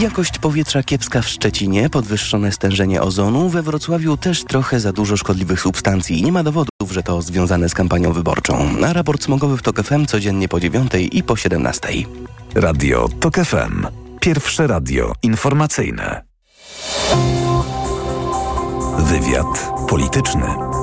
Jakość powietrza kiepska w Szczecinie, podwyższone stężenie ozonu, we Wrocławiu też trochę za dużo szkodliwych substancji. Nie ma dowodów, że to związane z kampanią wyborczą. A raport smogowy w TOK FM codziennie po 9 i po 17. Radio TOK FM. Pierwsze radio informacyjne. Wywiad polityczny.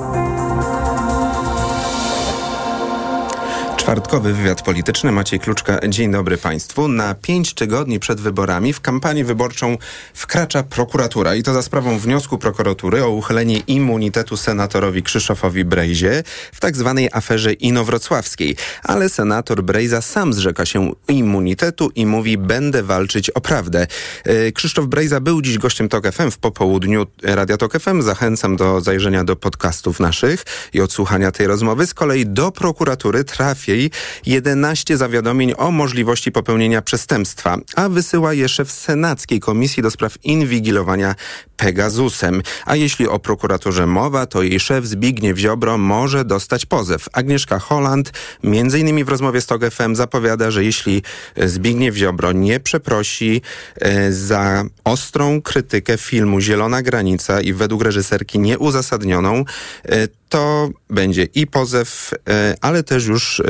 Czwartkowy wywiad polityczny. Maciej Kluczka. Dzień dobry Państwu. Na pięć tygodni przed wyborami w kampanię wyborczą wkracza prokuratura i to za sprawą wniosku prokuratury o uchylenie immunitetu senatorowi Krzysztofowi Brejzie w tak zwanej aferze inowrocławskiej. Ale senator Brejza sam zrzeka się immunitetu i mówi będę walczyć o prawdę. E, Krzysztof Brejza był dziś gościem TOK FM w popołudniu Radia TOK FM. Zachęcam do zajrzenia do podcastów naszych i odsłuchania tej rozmowy. Z kolei do prokuratury trafi 11 zawiadomień o możliwości popełnienia przestępstwa, a wysyła je szef Senackiej Komisji do Spraw Inwigilowania Pegasusem. A jeśli o prokuraturze mowa, to jej szef Zbigniew Ziobro może dostać pozew. Agnieszka Holland, między innymi w rozmowie z TOG FM, zapowiada, że jeśli Zbigniew Ziobro nie przeprosi e, za ostrą krytykę filmu Zielona Granica i według reżyserki nieuzasadnioną, e, to będzie i pozew, e, ale też już e,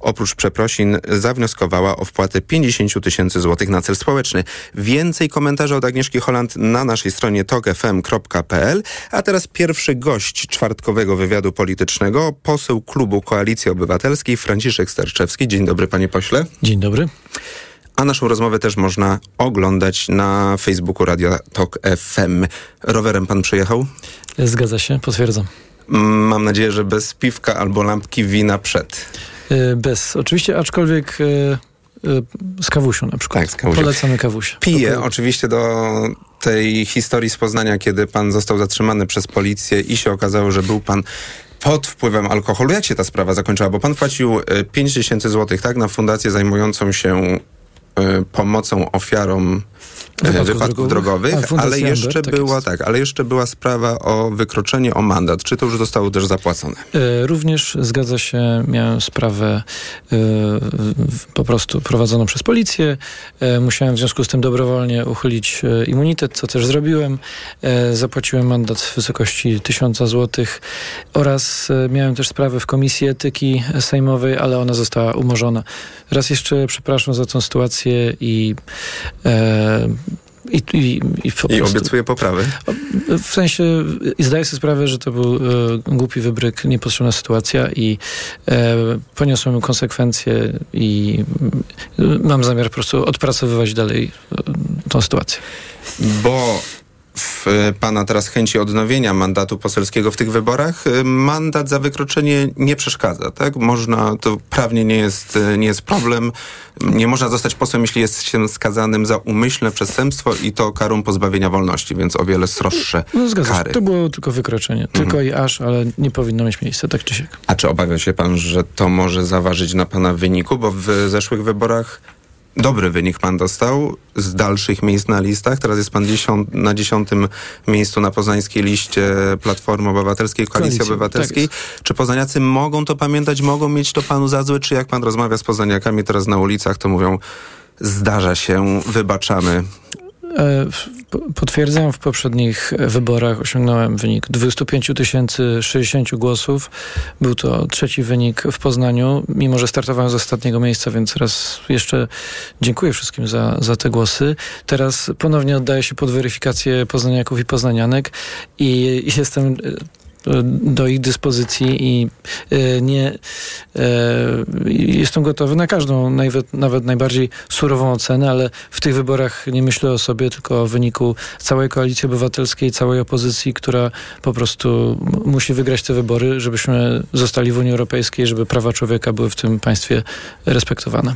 oprócz przeprosin zawnioskowała o wpłatę 50 tysięcy złotych na cel społeczny. Więcej komentarzy od Agnieszki Holland na naszej stronie tokfm.pl. A teraz pierwszy gość czwartkowego wywiadu politycznego, poseł klubu Koalicji Obywatelskiej Franciszek Starczewski. Dzień dobry panie pośle. Dzień dobry. A naszą rozmowę też można oglądać na Facebooku Radio Tok FM. Rowerem pan przyjechał? Zgadza się, potwierdzam. Mam nadzieję, że bez piwka albo lampki wina przed. E, bez, oczywiście, aczkolwiek e, e, z kawusią na przykład. Tak, z kawusią. Polecamy kawusię. Piję okay. oczywiście do tej historii z Poznania, kiedy pan został zatrzymany przez policję i się okazało, że był pan pod wpływem alkoholu. Jak się ta sprawa zakończyła? Bo pan płacił 5 tysięcy złotych, tak, na fundację zajmującą się pomocą ofiarom wypadków, wypadków drogowych, drogowych ale jeszcze tak była tak, ale jeszcze była sprawa o wykroczenie, o mandat. Czy to już zostało też zapłacone? E, również zgadza się, miałem sprawę e, po prostu prowadzoną przez policję. E, musiałem w związku z tym dobrowolnie uchylić immunitet, co też zrobiłem. Zapłaciłem mandat w wysokości 1000 zł oraz miałem też sprawę w Komisji Etyki Sejmowej, ale ona została umorzona. Raz jeszcze przepraszam za tą sytuację i i, i, i, I obiecuję poprawy? W sensie zdaję sobie sprawę, że to był e, głupi wybryk, niepotrzebna sytuacja i e, poniosłem konsekwencje i e, mam zamiar po prostu odpracowywać dalej e, tą sytuację. Bo w e, pana teraz chęci odnowienia mandatu poselskiego w tych wyborach, e, mandat za wykroczenie nie przeszkadza, tak? Można, to prawnie nie jest, e, nie jest problem. Nie można zostać posłem, jeśli jest się skazanym za umyślne przestępstwo i to karą pozbawienia wolności, więc o wiele sroższe no, zgadza kary. Się. To było tylko wykroczenie. Mhm. Tylko i aż, ale nie powinno mieć miejsca, tak czy siak. A czy obawia się pan, że to może zaważyć na pana wyniku? Bo w zeszłych wyborach dobry wynik pan dostał z dalszych miejsc na listach. Teraz jest pan dziesiąt, na dziesiątym miejscu na poznańskiej liście Platformy Obywatelskiej, Koalicji Koalicji, Obywatelskiej. Tak czy poznaniacy mogą to pamiętać, mogą mieć to panu za złe? Czy jak pan rozmawia z poznaniakami teraz na ulicach, to mówią zdarza się, wybaczamy. E, potwierdzam, w poprzednich wyborach osiągnąłem wynik 25 060 głosów. Był to trzeci wynik w Poznaniu, mimo że startowałem z ostatniego miejsca, więc raz jeszcze dziękuję wszystkim za, za te głosy. Teraz ponownie oddaję się pod weryfikację poznaniaków i poznanianek i jestem do ich dyspozycji i e, nie e, jestem gotowy na każdą, nawet, nawet najbardziej surową ocenę, ale w tych wyborach nie myślę o sobie, tylko o wyniku całej koalicji obywatelskiej, całej opozycji, która po prostu musi wygrać te wybory, żebyśmy zostali w Unii Europejskiej, żeby prawa człowieka były w tym państwie respektowane.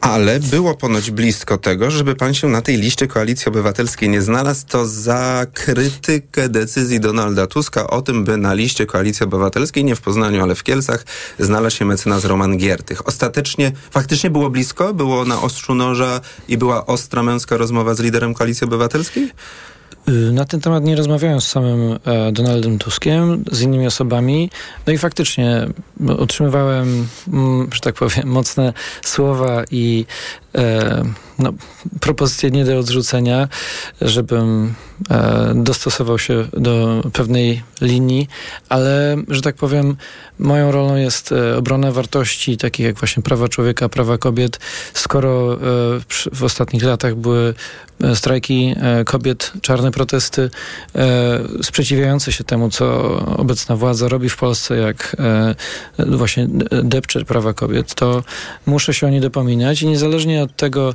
Ale było ponoć blisko tego, żeby pan się na tej liście Koalicji Obywatelskiej nie znalazł, to za krytykę decyzji Donalda Tuska o tym, by na liście Koalicji Obywatelskiej, nie w Poznaniu, ale w Kielcach, znalazł się mecenas Roman Giertych. Ostatecznie, faktycznie było blisko? Było na ostrzu noża i była ostra męska rozmowa z liderem Koalicji Obywatelskiej? Y, na ten temat nie rozmawiałem z samym e, Donaldem Tuskiem, z innymi osobami. No i faktycznie otrzymywałem, że tak powiem, mocne słowa i e, no, propozycje nie do odrzucenia, żebym e, dostosował się do pewnej linii, ale, że tak powiem, moją rolą jest obrona wartości takich jak właśnie prawa człowieka, prawa kobiet. Skoro w ostatnich latach były strajki kobiet, czarne protesty e, sprzeciwiające się temu, co obecna władza robi w Polsce, jak e, właśnie depcze prawa kobiet, to muszę się o nie dopominać i niezależnie od tego, e,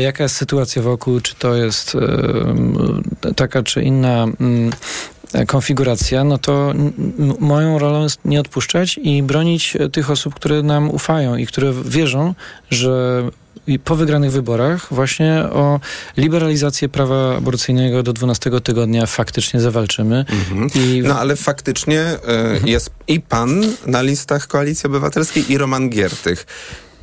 jaka jest sytuacja wokół, czy to jest e, taka czy inna mm, konfiguracja, no to moją rolą jest nie odpuszczać i bronić tych osób, które nam ufają i które wierzą, że po wygranych wyborach właśnie o liberalizację prawa aborcyjnego do 12 tygodnia faktycznie zawalczymy. Mhm. I... No ale faktycznie y, mhm. jest i pan na listach Koalicji Obywatelskiej i Roman Giertych.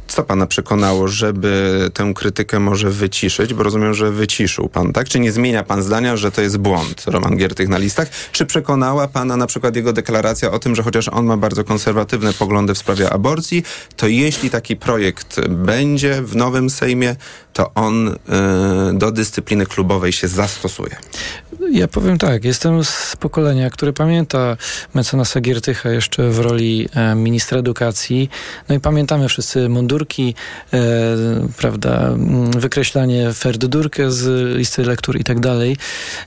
Co pana przekonało, żeby tę krytykę może wyciszyć? Bo rozumiem, że wyciszył pan, tak? Czy nie zmienia pan zdania, że to jest błąd Roman Giertych na listach? Czy przekonała pana na przykład jego deklaracja o tym, że chociaż on ma bardzo konserwatywne poglądy w sprawie aborcji, to jeśli taki projekt będzie w nowym Sejmie, to on y, do dyscypliny klubowej się zastosuje? Ja powiem tak, jestem z pokolenia, które pamięta mecenasa Giertycha jeszcze w roli e, ministra edukacji. No i pamiętamy wszyscy mundurki, e, prawda, wykreślanie ferdudurkę z listy lektur i tak dalej.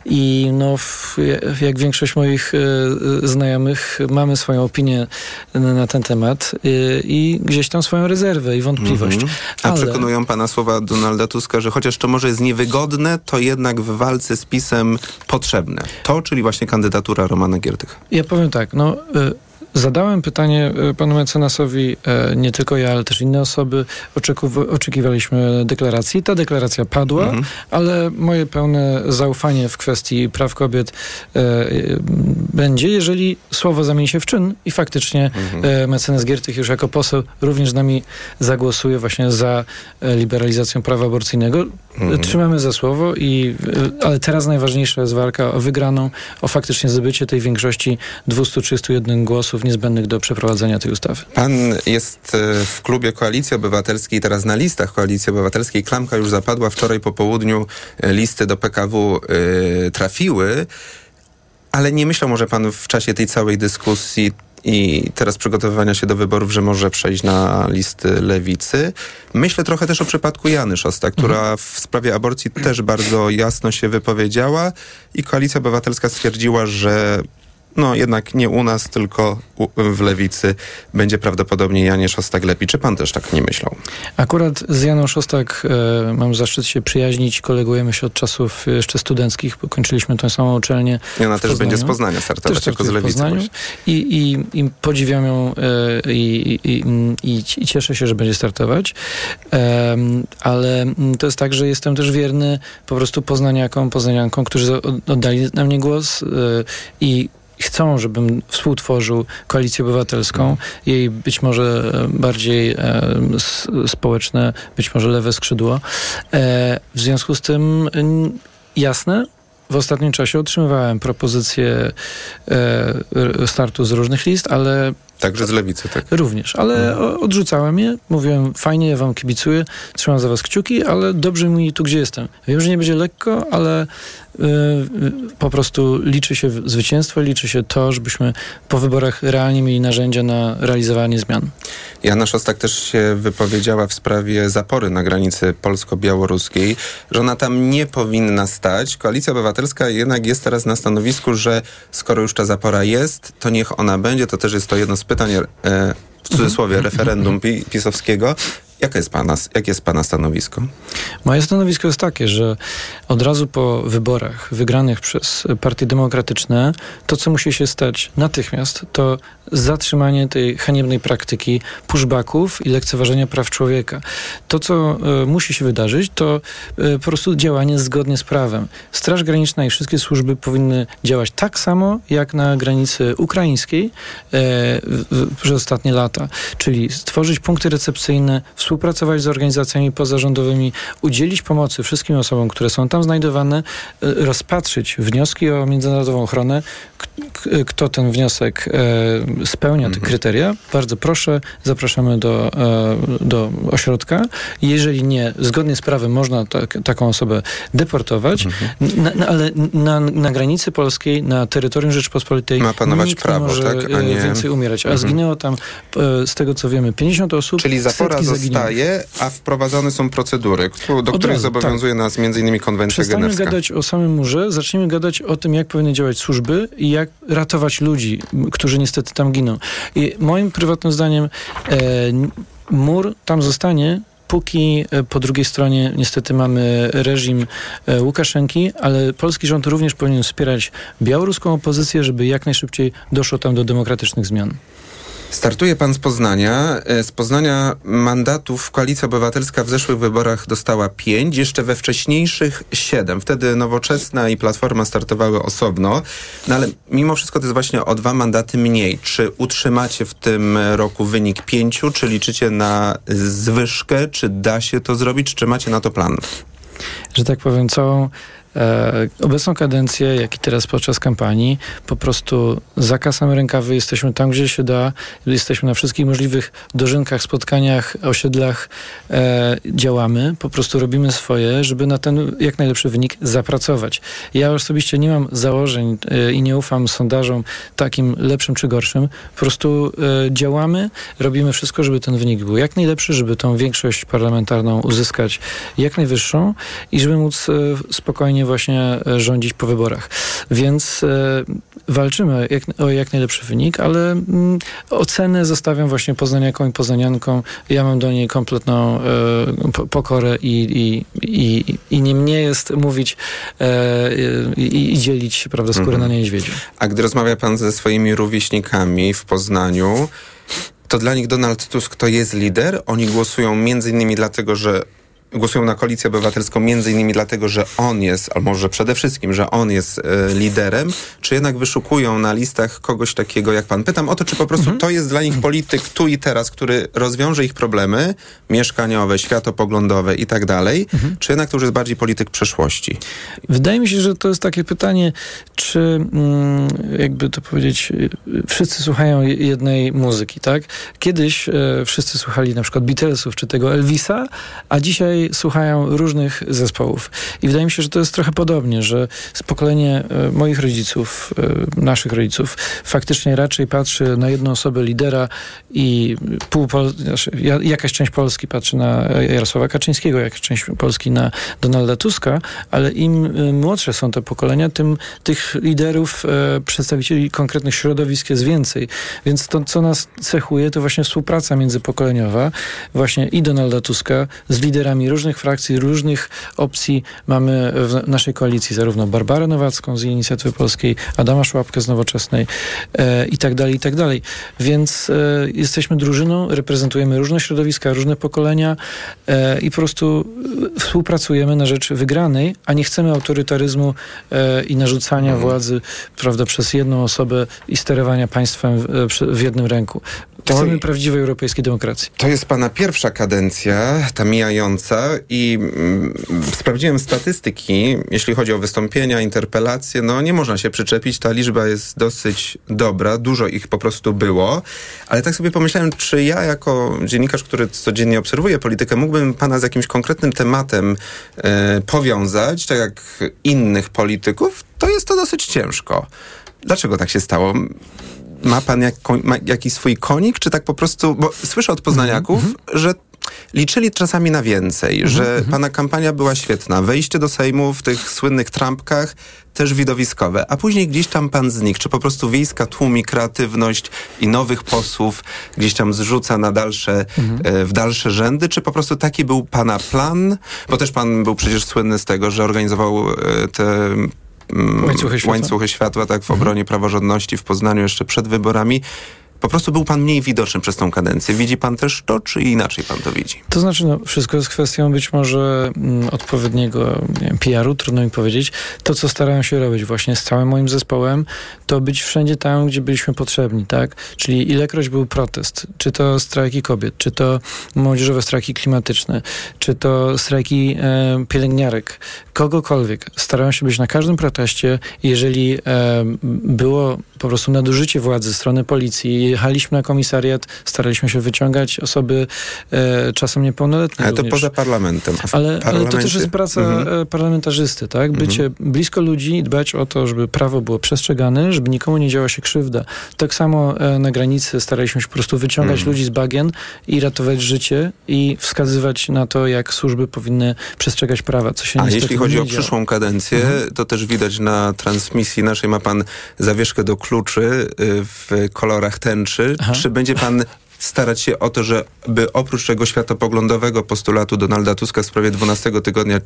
I no, w, jak większość moich e, znajomych mamy swoją opinię na, na ten temat e, i gdzieś tam swoją rezerwę i wątpliwość. Mhm. A Ale... przekonują pana słowa Donalda Tuska, że chociaż to może jest niewygodne, to jednak w walce z PiSem potrzebne. To, czyli właśnie kandydatura Romana Giertycha. Ja powiem tak, no... Y Zadałem pytanie e, panu mecenasowi, e, nie tylko ja, ale też inne osoby. oczekiwaliśmy deklaracji. Ta deklaracja padła, mhm. ale moje pełne zaufanie w kwestii praw kobiet e, będzie, jeżeli słowo zamieni się w czyn i faktycznie mhm. mecenas Giertych już jako poseł również z nami zagłosuje właśnie za liberalizacją prawa aborcyjnego. Mhm. Trzymamy za słowo, i, ale teraz najważniejsza jest walka o wygraną, o faktycznie zdobycie tej większości 231 głosów niezbędnych do przeprowadzenia tej ustawy. Pan jest e, w klubie Koalicji Obywatelskiej, teraz na listach Koalicji Obywatelskiej. Klamka już zapadła. Wczoraj po południu e, listy do PKW e, trafiły. Ale nie myślał może pan w czasie tej całej dyskusji i teraz przygotowywania się do wyborów, że może przejść na listy lewicy. Myślę trochę też o przypadku Jany Szosta, która mhm. w sprawie aborcji też bardzo jasno się wypowiedziała i Koalicja Obywatelska stwierdziła, że no jednak nie u nas, tylko w lewicy będzie prawdopodobnie Janie Szostak lepiej. Czy pan też tak nie myślał? Akurat z Janą Szostak e, mam zaszczyt się przyjaźnić. Kolegujemy się od czasów jeszcze studenckich, bo kończyliśmy tę samą uczelnię. I ona też będzie z Poznania startować jako z lewicy. I, i, I podziwiam ją e, i, i, i, i, cieszę się, że będzie startować. Ale to jest tak, że jestem też wierny po prostu poznaniakom, poznaniankom, którzy oddali na mnie głos e, i chcą, żebym współtworzył koalicję obywatelską, jej być może e, bardziej e, społeczne, być może lewe skrzydło. E, w związku z tym jasne, w ostatnim czasie otrzymywałem propozycje startu z różnych list, ale Także z lewicy, tak? Również, ale mhm. odrzucałem je. Mówiłem, fajnie, ja wam kibicuję, trzymam za was kciuki, ale dobrze mi tu, gdzie jestem. Wiem, że nie będzie lekko, ale y, po prostu liczy się zwycięstwo, liczy się to, żebyśmy po wyborach realnie mieli narzędzia na realizowanie zmian. Jana Szostak też się wypowiedziała w sprawie zapory na granicy polsko-białoruskiej, że ona tam nie powinna stać. Koalicja Obywatelska jednak jest teraz na stanowisku, że skoro już ta zapora jest, to niech ona będzie. To też jest to jedno z pytań, e, w cudzysłowie, mhm. referendum pisowskiego. Jakie jest, pana, jakie jest Pana stanowisko? Moje stanowisko jest takie, że od razu po wyborach wygranych przez partie demokratyczne, to co musi się stać natychmiast, to zatrzymanie tej haniebnej praktyki pushbacków i lekceważenia praw człowieka. To, co y, musi się wydarzyć, to y, po prostu działanie zgodnie z prawem. Straż Graniczna i wszystkie służby powinny działać tak samo, jak na granicy ukraińskiej y, przez ostatnie lata, czyli stworzyć punkty recepcyjne w współpracować z organizacjami pozarządowymi, udzielić pomocy wszystkim osobom, które są tam znajdowane, e, rozpatrzyć wnioski o międzynarodową ochronę, kto ten wniosek e, spełnia te mhm. kryteria, bardzo proszę, zapraszamy do, e, do ośrodka. Jeżeli nie, zgodnie z prawem można tak, taką osobę deportować, mhm. na, na, ale na, na granicy polskiej, na terytorium Rzeczypospolitej ma panować nikt prawo, nie może tak? A nie... więcej umierać. A mhm. zginęło tam, z tego co wiemy, 50 osób. Czyli zapora zostaje, a wprowadzone są procedury, do których razu, zobowiązuje tak. nas m.in. konwencja Przestańmy genewska. gadać o samym murze, zacznijmy gadać o tym, jak powinny działać służby i jak ratować ludzi, którzy niestety tam giną. I moim prywatnym zdaniem e, mur tam zostanie, póki e, po drugiej stronie niestety mamy reżim e, Łukaszenki, ale polski rząd również powinien wspierać białoruską opozycję, żeby jak najszybciej doszło tam do demokratycznych zmian. Startuje pan z Poznania. E, z Poznania mandatów Koalicja Obywatelska w zeszłych wyborach dostała pięć, jeszcze we wcześniejszych siedem. Wtedy Nowoczesna i Platforma startowały osobno. No ale mimo wszystko to jest właśnie o dwa mandaty mniej. Czy utrzymacie w tym roku wynik pięciu, czy liczycie na zwyżkę, czy da się to zrobić, czy macie na to plan? Że tak powiem, całą E, obecną kadencję, jak i teraz podczas kampanii, po prostu zakasamy rękawy, jesteśmy tam, gdzie się da, jesteśmy na wszystkich możliwych dożynkach, spotkaniach, osiedlach, e, działamy, po prostu robimy swoje, żeby na ten jak najlepszy wynik zapracować. Ja osobiście nie mam założeń e, i nie ufam sondażom takim lepszym czy gorszym. Po prostu e, działamy, robimy wszystko, żeby ten wynik był jak najlepszy, żeby tą większość parlamentarną uzyskać jak najwyższą i żeby móc e, spokojnie właśnie e, rządzić po wyborach. Więc e, walczymy o jak najlepszy wynik, ale mm, ocenę zostawiam właśnie poznaniakom i poznaniankom. Ja mam do niej kompletną e, pokorę i, i, i, i nie mnie jest mówić i, i, dzielić prawda, skórę mhm. na niedźwiedziu. A gdy rozmawia pan ze swoimi rówieśnikami w Poznaniu, to dla nich Donald Tusk to jest lider. Oni głosują między innymi dlatego, że głosują na koalicję obywatelską między innymi dlatego, że on jest, albo może przede wszystkim, że on jest e, liderem, czy jednak wyszukują na listach kogoś takiego jak pan? Pytam o to, czy po prostu mhm. to jest dla nich polityk tu i teraz, który rozwiąże ich problemy mieszkaniowe, światopoglądowe i tak dalej, mhm. czy jednak to już jest bardziej polityk przeszłości? Wydaje mi się, że to jest takie pytanie, czy mm, jakby to powiedzieć, wszyscy słuchają jednej muzyki, tak? Kiedyś e, wszyscy słuchali na przykład Beatlesów czy tego Elvisa, a dzisiaj słuchają różnych zespołów. I wydaje mi się, że to jest trochę podobnie, że pokolenie e, moich rodziców, e, naszych rodziców, faktycznie raczej patrzy na jedną osobę lidera i pół Pol znaczy, jakaś część Polski patrzy na Jarosława Kaczyńskiego, jakaś część Polski na Donalda Tuska, ale im e, młodsze są te pokolenia, tym tych liderów, przedstawicieli konkretnych środowisk jest więcej. Więc to, co nas cechuje, to właśnie współpraca międzypokoleniowa, właśnie i Donalda Tuska z liderami różnych frakcji, różnych opcji. Mamy w naszej koalicji zarówno Barbarę Nowacką z Inicjatywy Polskiej, Adama Szłapkę z Nowoczesnej e, i tak dalej, i tak dalej. Więc e, jesteśmy drużyną, reprezentujemy różne środowiska, różne pokolenia e, i po prostu współpracujemy na rzecz wygranej, a nie chcemy autorytaryzmu e, i narzucania mhm. władzy prawda, przez jedną osobę i sterowania państwem w, w jednym ręku. Chcemy to, prawdziwej europejskiej demokracji. To jest pana pierwsza kadencja, ta mijająca i mm, sprawdziłem statystyki, jeśli chodzi o wystąpienia, interpelacje, no nie można się przyczepić, ta liczba jest dosyć dobra, dużo ich po prostu było, ale tak sobie pomyślałem, czy ja jako dziennikarz, który codziennie obserwuje politykę, mógłbym pana z jakimś konkretnym tematem e, powiązać, tak jak innych polityków, to jest to dosyć ciężko. Dlaczego tak się stało? ma pan jak, ma jakiś swój konik, czy tak po prostu, bo słyszę od poznaniaków, mm -hmm. że liczyli czasami na więcej, mm -hmm. że mhm. pana kampania była świetna. Wejście do Sejmu w tych słynnych trampkach też widowiskowe, a później gdzieś tam pan znikł. Czy po prostu wiejska tłumi kreatywność i nowych posłów gdzieś tam zrzuca na dalsze, mm -hmm. w dalsze rzędy, czy po prostu taki był pana plan? Bo też pan był przecież słynny z tego, że organizował e, te łańcuchy światła, łańcuchy światła tak, w mhm. obronie mhm. praworządności w Poznaniu jeszcze przed wyborami. Po prostu był pan mniej widoczny przez tą kadencję. Widzi pan też to, czy inaczej pan to widzi? To znaczy, no, wszystko jest kwestią być może mm, odpowiedniego PR-u, trudno mi powiedzieć. To, co starałem się robić właśnie z całym moim zespołem, to być wszędzie tam, gdzie byliśmy potrzebni, tak? Czyli ilekroć był protest, czy to strajki kobiet, czy to młodzieżowe strajki klimatyczne, czy to strajki e, pielęgniarek, kogokolwiek. Starałem się być na każdym proteście. Jeżeli e, było po prostu nadużycie władzy strony policji, jechaliśmy na komisariat, staraliśmy się wyciągać osoby e, czasem niepełnoletnie Ale to również. poza parlamentem. Ale, ale to też jest praca Mhm. e, parlamentarzysty, tak? Bycie blisko ludzi dbać o to, żeby prawo było przestrzegane, żeby nikomu nie działa się krzywda. Tak samo e, na granicy staraliśmy się po prostu wyciągać Mhm. ludzi z bagien i ratować życie i wskazywać na to, jak służby powinny przestrzegać prawa, co się A jeśli chodzi o przyszłą kadencję, to też widać na transmisji naszej ma pan zawieszkę do kluczy y, w kolorach tęczy. Aha. Czy będzie pan starać się o to, żeby oprócz tego światopoglądowego postulatu Donalda Tuska w sprawie 12 tygodnia y,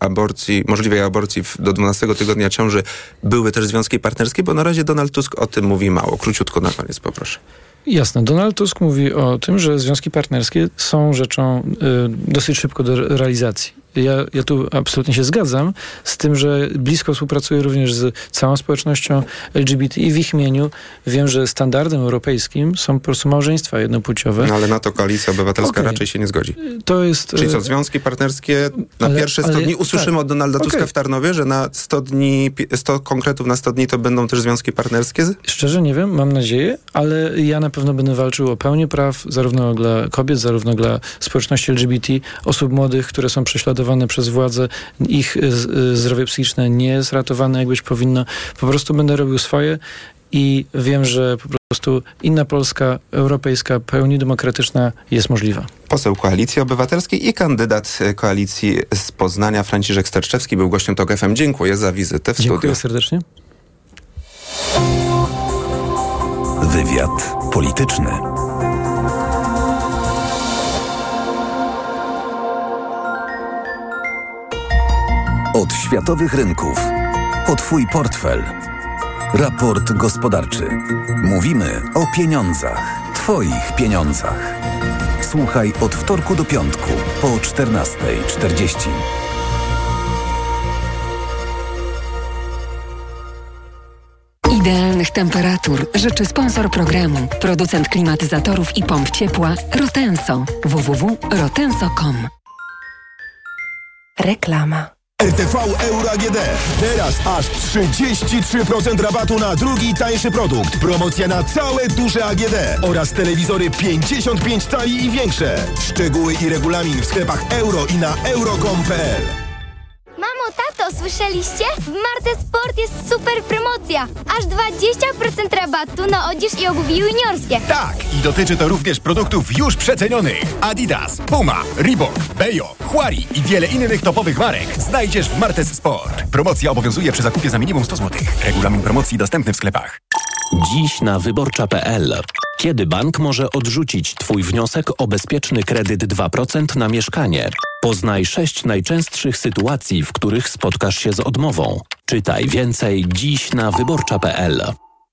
aborcji, możliwej aborcji w, do 12 tygodnia ciąży, były też związki partnerskie? Bo na razie Donald Tusk o tym mówi mało. Króciutko na koniec poproszę. Jasne. Donald Tusk mówi o tym, że związki partnerskie są rzeczą y, dosyć szybko do re- realizacji. Ja, ja tu absolutnie się zgadzam z tym, że blisko współpracuję również z całą społecznością LGBT i w ich imieniu wiem, że standardem europejskim są po prostu małżeństwa jednopłciowe. No, ale na to koalicja obywatelska Okej. raczej się nie zgodzi. To jest... Czyli co, y, związki partnerskie na ale- pierwsze 100 ale- dni usłyszymy tak. od Donalda Tuska w Tarnowie, że na 100 dni, pi- 100 konkretów na 100 dni to będą też związki partnerskie? Szczerze nie wiem, mam nadzieję, ale ja na pewno będę walczył o pełnię praw zarówno dla kobiet, zarówno dla społeczności LGBT, osób młodych, które są prześladowane przez władze, ich z- y, zdrowie psychiczne nie jest ratowane jak być powinno. Po prostu będę robił swoje i wiem, że po prostu inna Polska, europejska, pełni demokratyczna jest możliwa. Poseł Koalicji Obywatelskiej i kandydat e, koalicji z Poznania Franciszek Sterczewski był gościem TOK FM. Dziękuję za wizytę w Dziękuję studiu. serdecznie. Wywiad polityczny. Od światowych rynków. O Twój portfel. Raport gospodarczy. Mówimy o pieniądzach. Twoich pieniądzach. Słuchaj od wtorku do piątku po 14.40. Idealnych temperatur życzy sponsor programu, producent klimatyzatorów i pomp ciepła Rotenso www.rotenso.com. Reklama. RTV Euro AGD. Teraz aż 33% rabatu na drugi tańszy produkt. Promocja na całe duże AGD oraz telewizory 55 cali i większe. Szczegóły i regulamin w sklepach euro i na euro.com.pl Mamo, tato, słyszeliście? W Marte Sport jest super promocja. Aż 20% rabatu na odzież i obuwie juniorskie. Tak, i dotyczy to również produktów już przecenionych. Adidas, Puma, Reebok, Bejo, Huari i wiele innych topowych marek znajdziesz w Martes Sport. Promocja obowiązuje przy zakupie za minimum 100 zł. Regulamin promocji dostępny w sklepach. Dziś na wyborcza.pl. Kiedy bank może odrzucić Twój wniosek o bezpieczny kredyt 2% na mieszkanie? Poznaj sześć najczęstszych sytuacji, w których spotkasz się z odmową. Czytaj więcej dziś na wyborcza.pl.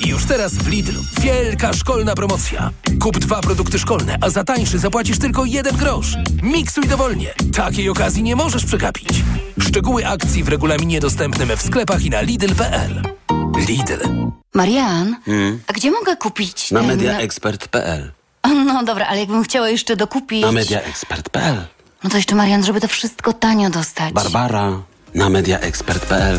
Już teraz w Lidlu wielka szkolna promocja. Kup dwa produkty szkolne, a za tańszy zapłacisz tylko jeden grosz. Miksuj dowolnie. Takiej okazji nie możesz przegapić. Szczegóły akcji w regulaminie dostępnym w sklepach i na lidl.pl. Lidl. Marian, a gdzie mogę kupić Na ten... mediaexpert.pl. No dobra, ale jakbym chciała jeszcze dokupić... Na mediaexpert.pl. No to jeszcze Marian, żeby to wszystko tanio dostać. Barbara. Na mediaexpert.pl.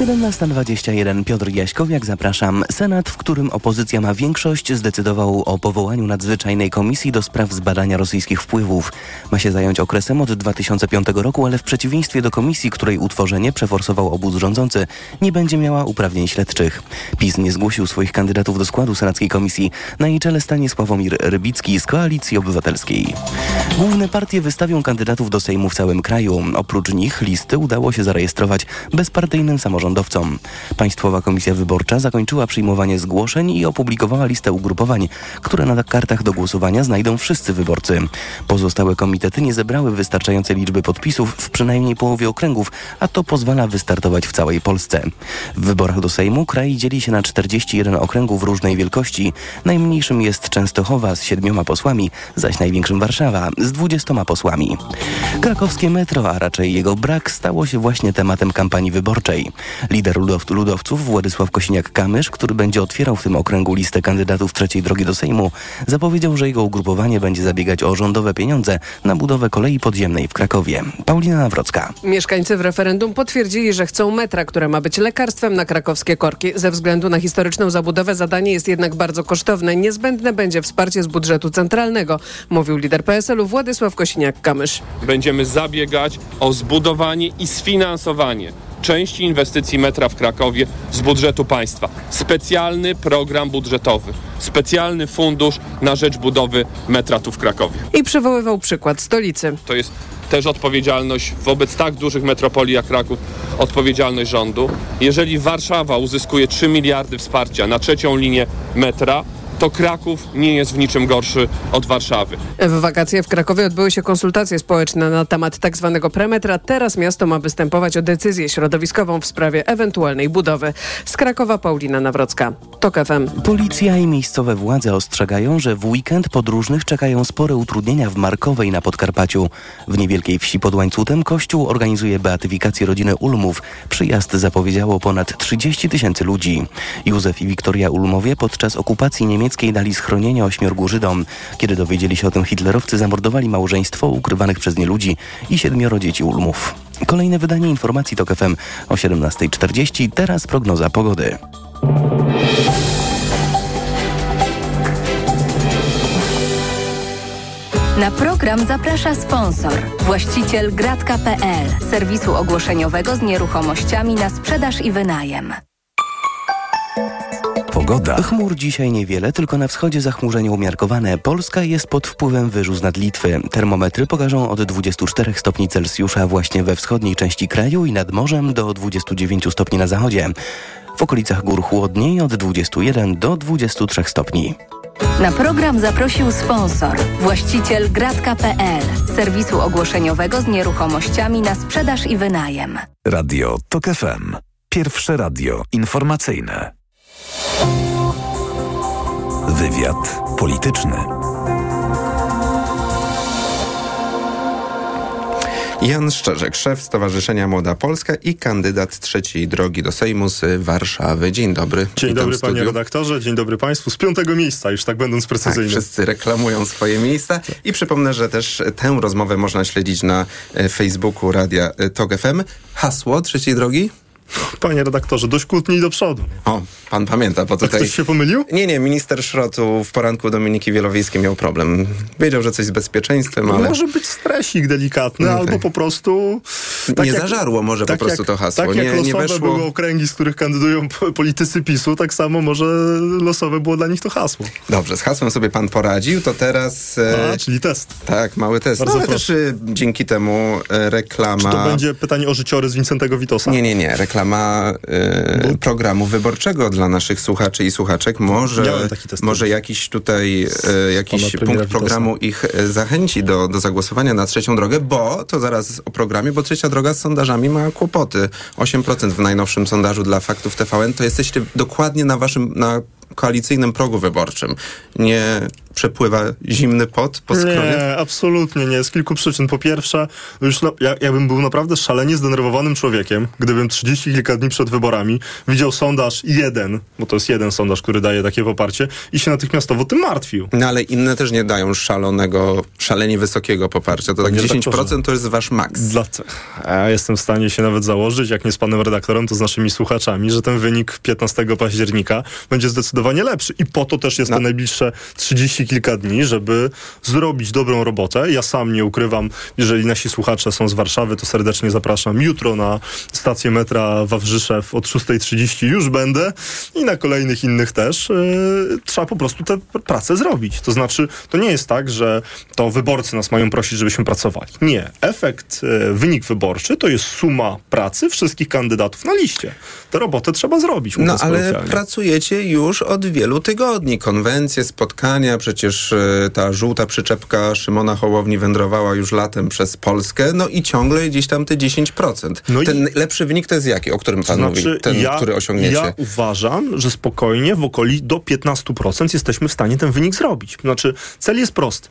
17.21 Piotr Jaśkowiak, zapraszam. Senat, w którym opozycja ma większość, zdecydował o powołaniu nadzwyczajnej komisji do spraw zbadania rosyjskich wpływów. Ma się zająć okresem od 2005 roku, ale w przeciwieństwie do komisji, której utworzenie przeforsował obóz rządzący, nie będzie miała uprawnień śledczych. PiS nie zgłosił swoich kandydatów do składu senackiej komisji. Na jej czele stanie Sławomir Rybicki z Koalicji Obywatelskiej. Główne partie wystawią kandydatów do Sejmu w całym kraju. Oprócz nich listy udało się zarejestrować bezpartyjnym samorządowcom. Państwowa Komisja Wyborcza zakończyła przyjmowanie zgłoszeń i opublikowała listę ugrupowań, które na kartach do głosowania znajdą wszyscy wyborcy. Pozostałe komitety nie zebrały wystarczającej liczby podpisów w przynajmniej połowie okręgów, a to pozwala wystartować w całej Polsce. W wyborach do Sejmu kraj dzieli się na 41 okręgów różnej wielkości. Najmniejszym jest Częstochowa z siedmioma posłami, zaś największym Warszawa z 20 posłami. Krakowskie metro, a raczej jego brak, stało się właśnie tematem kampanii wyborczej. Lider ludow ludowców Władysław Kosiniak-Kamysz, który będzie otwierał w tym okręgu listę kandydatów trzeciej drogi do Sejmu, zapowiedział, że jego ugrupowanie będzie zabiegać o rządowe pieniądze na budowę kolei podziemnej w Krakowie. Paulina Nawrocka. Mieszkańcy w referendum potwierdzili, że chcą metra, które ma być lekarstwem na krakowskie korki. Ze względu na historyczną zabudowę zadanie jest jednak bardzo kosztowne. Niezbędne będzie wsparcie z budżetu centralnego, mówił lider PSL-u Władysław Kosiniak-Kamysz. Będziemy zabiegać o zbudowanie i sfinansowanie części inwestycji metra w Krakowie z budżetu państwa. Specjalny program budżetowy, specjalny fundusz na rzecz budowy metra tu w Krakowie. I przywoływał przykład stolicy. To jest też odpowiedzialność wobec tak dużych metropolii jak Kraków, odpowiedzialność rządu. Jeżeli Warszawa uzyskuje 3 miliardy wsparcia na trzecią linię metra, to Kraków nie jest w niczym gorszy od Warszawy. W wakacje w Krakowie odbyły się konsultacje społeczne na temat tak zwanego premetra. Teraz miasto ma występować o decyzję środowiskową w sprawie ewentualnej budowy. Z Krakowa Paulina Nawrocka. TOK FM. Policja i miejscowe władze ostrzegają, że w weekend podróżnych czekają spore utrudnienia w Markowej na Podkarpaciu. W niewielkiej wsi pod Łańcutem Kościół organizuje beatyfikację rodziny Ulmów. Przyjazd zapowiedziało ponad 30 tysięcy ludzi. Józef i Wiktoria Ulmowie podczas okupacji niemieckiej dali schronienie ośmiorgu Żydom. Kiedy dowiedzieli się o tym hitlerowcy zamordowali małżeństwo ukrywanych przez nie ludzi i siedmioro dzieci Ulmów. Kolejne wydanie informacji TOK FM o 17.40. Teraz prognoza pogody. Na program zaprasza sponsor, właściciel gratka.pl, serwisu ogłoszeniowego z nieruchomościami na sprzedaż i wynajem. Pogoda. Chmur dzisiaj niewiele, tylko na wschodzie zachmurzenie umiarkowane. Polska jest pod wpływem wyżu z nadlitwy. Termometry pokażą od 24 stopni Celsjusza właśnie we wschodniej części kraju i nad morzem do 29 stopni na zachodzie. W okolicach gór chłodniej od 21 do 23 stopni. Na program zaprosił sponsor, właściciel gratka.pl, serwisu ogłoszeniowego z nieruchomościami na sprzedaż i wynajem. Radio TOK FM. Pierwsze radio informacyjne. Wywiad polityczny. Jan Szczerzek, szef Stowarzyszenia Młoda Polska i kandydat trzeciej drogi do Sejmu z Warszawy. Dzień dobry. Dzień dobry panie redaktorze, dzień dobry państwu. Z piątego miejsca, już tak będąc precyzyjny. Tak, wszyscy reklamują swoje miejsca i przypomnę, że też tę rozmowę można śledzić na e, Facebooku Radia e, TOG FM. Hasło trzeciej drogi? Panie redaktorze, dość kłótni do przodu. O, pan pamięta, bo tutaj... A ktoś się pomylił? Nie, nie, minister Szrotu w poranku Dominiki Wielowiejskiej miał problem. Wiedział, że coś z bezpieczeństwem, ale... Może być stresik delikatny, No, albo tak. po prostu... tak Nie zażarło może po prostu jak, to hasło. Tak Nie- jak nie losowe weszło. były okręgi, z których kandydują politycy PiSu, tak samo może losowe było dla nich to hasło. Dobrze, z hasłem sobie pan poradził, to teraz... e, A, czyli test. Tak, mały test. Bardzo no, ale proszę. też e, dzięki temu e, reklama... Czy to będzie pytanie o życiorys Wincentego Witosa? Nie, nie, nie. Reklama e, programu wyborczego dla naszych słuchaczy i słuchaczek. Może, może jakiś tutaj e, jakiś punkt programu ich e, zachęci do, do zagłosowania na trzecią drogę, bo to zaraz o programie, bo trzecia droga z sondażami ma kłopoty. 8% w najnowszym sondażu dla faktów TVN to jesteście dokładnie na waszym na koalicyjnym progu wyborczym. Nie przepływa zimny pot po skronie? Nie, absolutnie nie. Z kilku przyczyn. Po pierwsze, już na, ja, ja bym był naprawdę szalenie zdenerwowanym człowiekiem, gdybym 30 kilka dni przed wyborami widział sondaż jeden, bo to jest jeden sondaż, który daje takie poparcie i się natychmiastowo tym martwił. No ale inne też nie dają szalonego, szalenie wysokiego poparcia. To tak Panie 10% redaktorze. to jest wasz maks. Dlaczego? Ja jestem w stanie się nawet założyć, jak nie z panem redaktorem, to z naszymi słuchaczami, że ten wynik 15 października będzie zdecydowanie lepszy. I po to też jest te najbliższe 30 kilka dni, żeby zrobić dobrą robotę. Ja sam nie ukrywam, jeżeli nasi słuchacze są z Warszawy, to serdecznie zapraszam jutro na stację metra Wawrzyszew od 6.30 już będę i na kolejnych innych też. Yy, trzeba po prostu tę pracę zrobić. To znaczy, to nie jest tak, że to wyborcy nas mają prosić, żebyśmy pracowali. Nie. Efekt, e, wynik wyborczy to jest suma pracy wszystkich kandydatów na liście. Tę robotę trzeba zrobić. No ale pracujecie już od wielu tygodni. Konwencje, spotkania, przecież e, ta żółta przyczepka Szymona Hołowni wędrowała już latem przez Polskę, no i ciągle gdzieś tam te 10%. No i- Ten lepszy wynik to jest jaki, o którym pan To mówi? znaczy, Ten, ja, który osiągniecie. Ja uważam, że spokojnie w okolicy do 15% jesteśmy w stanie ten wynik zrobić. Znaczy, cel jest prosty.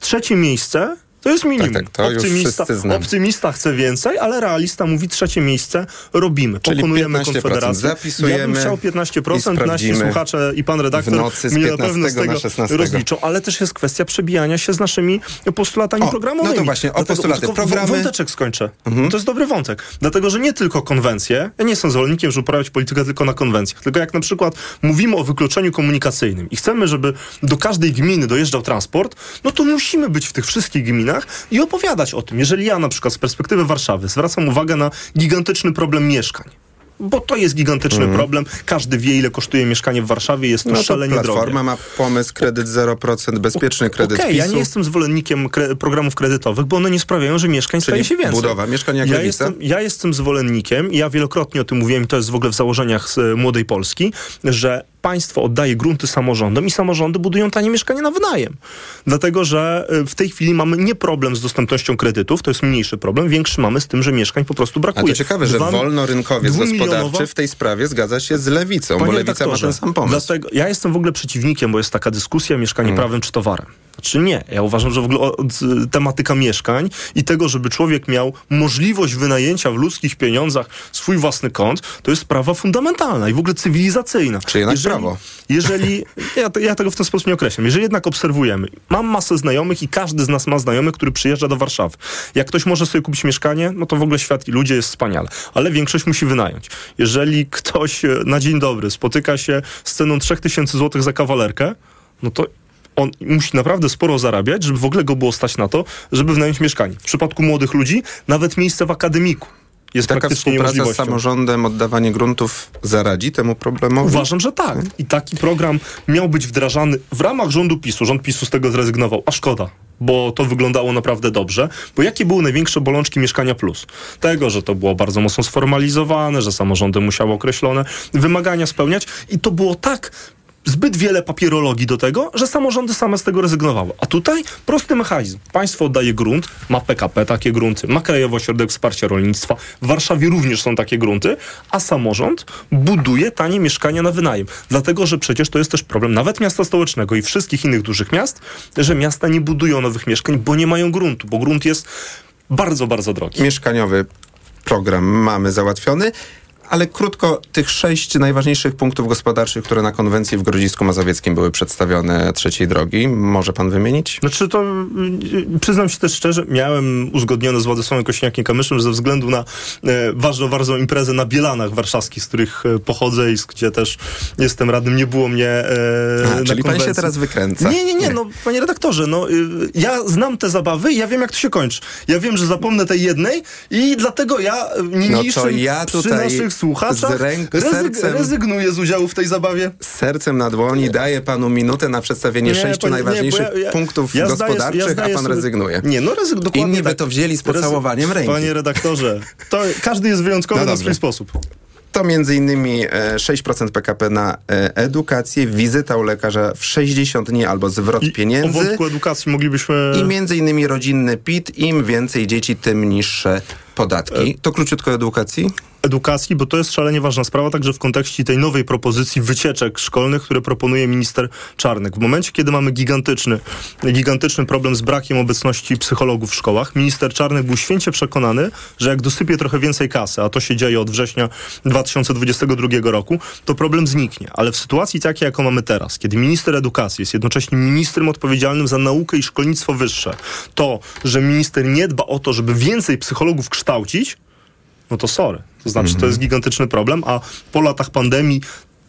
Trzecie miejsce to jest minimum. Tak, tak, to optymista, optymista chce więcej, ale realista mówi trzecie miejsce robimy. Czyli Pokonujemy 15% Konfederację. zapisujemy ja bym chciał i 15%, nasi słuchacze i pan redaktor mnie na pewno z 15 na tego 16. rozliczą, ale też jest kwestia przebijania się z naszymi postulatami O, programowymi. no to właśnie, o postulaty. tylko Programy- Mhm. Wąteczek skończę. To jest dobry wątek. Dlatego, że nie tylko konwencje, ja nie jestem zwolennikiem, żeby uprawiać politykę tylko na konwencjach, tylko jak na przykład mówimy o wykluczeniu komunikacyjnym i chcemy, żeby do każdej gminy dojeżdżał transport, no to musimy być w tych wszystkich gminach i opowiadać o tym. Jeżeli ja na przykład z perspektywy Warszawy zwracam uwagę na gigantyczny problem mieszkań, bo to jest gigantyczny problem. Każdy wie, ile kosztuje mieszkanie w Warszawie. Jest to. No to szalenie drogie. Platforma ma pomysł kredyt 0%, bezpieczny kredyt Okej, PiSu. ja nie jestem zwolennikiem kre- programów kredytowych, bo one nie sprawiają, że mieszkań Czyli staje się więcej. budowa mieszkań jak ja jestem, ja jestem zwolennikiem, i ja wielokrotnie o tym mówiłem, to jest w ogóle w założeniach z e, Młodej Polski, że państwo oddaje grunty samorządom i samorządy budują tanie mieszkania na wynajem. Dlatego, że e, w tej chwili mamy nie problem z dostępnością kredytów, to jest mniejszy problem, większy mamy z tym, że mieszkań po prostu A brakuje. to ciekawe, że Dwa- wolnorynkowiec gospodarczy w tej sprawie zgadza się z lewicą, bo lewica ma ten sam pomysł. Dlatego ja jestem w ogóle przeciwnikiem, bo jest taka dyskusja mieszkanie Mm. prawem czy towarem. Znaczy nie. Ja uważam, że w ogóle od- tematyka mieszkań i tego, żeby człowiek miał możliwość wynajęcia w ludzkich pieniądzach swój własny kąt, to jest sprawa fundamentalna i w ogóle cywilizacyjna. Czy jednak prawo? Jeżeli, ja, ja tego w ten sposób nie określam. Jeżeli jednak obserwujemy, mam masę znajomych i każdy z nas ma znajomych, który przyjeżdża do Warszawy. Jak ktoś może sobie kupić mieszkanie, no to w ogóle świat i ludzie jest wspaniale. Ale większość musi wynająć. Jeżeli ktoś e, na dzień dobry spotyka się z ceną 3000 zł za kawalerkę, no to on musi naprawdę sporo zarabiać, żeby w ogóle go było stać na to, żeby wynająć mieszkanie. W przypadku młodych ludzi nawet miejsce w akademiku jest Taka praktycznie współpraca z samorządem, oddawanie gruntów zaradzi temu problemowi? Uważam, że tak. I taki program miał być wdrażany w ramach rządu PiSu. Rząd PiSu z tego zrezygnował, a szkoda. Bo to wyglądało naprawdę dobrze. Bo jakie były największe bolączki Mieszkania Plus? Tego, że to było bardzo mocno sformalizowane, że samorządy musiały określone wymagania spełniać i to było tak zbyt wiele papierologii do tego, że samorządy same z tego rezygnowały. A tutaj prosty mechanizm. Państwo oddaje grunt, ma PKP takie grunty, ma Krajowy Ośrodek Wsparcia Rolnictwa, w Warszawie również są takie grunty, a samorząd buduje tanie mieszkania na wynajem. Dlatego, że przecież to jest też problem nawet miasta stołecznego i wszystkich innych dużych miast, że miasta nie budują nowych mieszkań, bo nie mają gruntu, bo grunt jest bardzo, bardzo drogi. Mieszkaniowy program mamy załatwiony. Ale krótko, tych sześć najważniejszych punktów gospodarczych, które na konwencji w Grodzisku Mazowieckim były przedstawione trzeciej drogi, może pan wymienić? Znaczy to y, przyznam się też szczerze, miałem uzgodnione z Władysławem Kośniakiem-Kamyszem, że ze względu na e, ważną, ważną imprezę na Bielanach warszawskich, z których e, pochodzę i z gdzie też jestem radnym, nie było mnie e, A, na czyli pan się konwencji. teraz wykręca. Nie, nie, nie, no panie redaktorze, no y, ja znam te zabawy i ja wiem jak to się kończy. Ja wiem, że zapomnę tej jednej i dlatego ja niniejszym No to ja przy tutaj naszych słuchaczach z ręk- sercem- rezygnuję z udziału w tej zabawie. Z sercem na dłoni daję panu minutę na przedstawienie Nie, sześciu panie- nie, najważniejszych bo ja- punktów ja gospodarczych, ja zdaję a pan sobie- rezygnuje. Nie, no rezyg dokładnie Inni by tak. to wzięli z pocałowaniem ręki. Panie redaktorze, to każdy jest wyjątkowy No na swój sposób. To między innymi e, 6% PKP na e, edukację, wizyta u lekarza w 60 dni albo zwrot O pieniędzy wątku edukacji moglibyśmy... i między innymi rodzinny PIT. Im więcej dzieci, tym niższe podatki. To króciutko edukacji? edukacji, bo to jest szalenie ważna sprawa, także w kontekście tej nowej propozycji wycieczek szkolnych, które proponuje minister Czarnek. W momencie, kiedy mamy gigantyczny, gigantyczny problem z brakiem obecności psychologów w szkołach, minister Czarnek był święcie przekonany, że jak dosypie trochę więcej kasy, a to się dzieje od września 2022 roku, to problem zniknie. Ale w sytuacji takiej, jaką mamy teraz, kiedy minister edukacji jest jednocześnie ministrem odpowiedzialnym za naukę i szkolnictwo wyższe, to, że minister nie dba o to, żeby więcej psychologów kształcić, no to sorry. To znaczy, Mhm. to jest gigantyczny problem, a po latach pandemii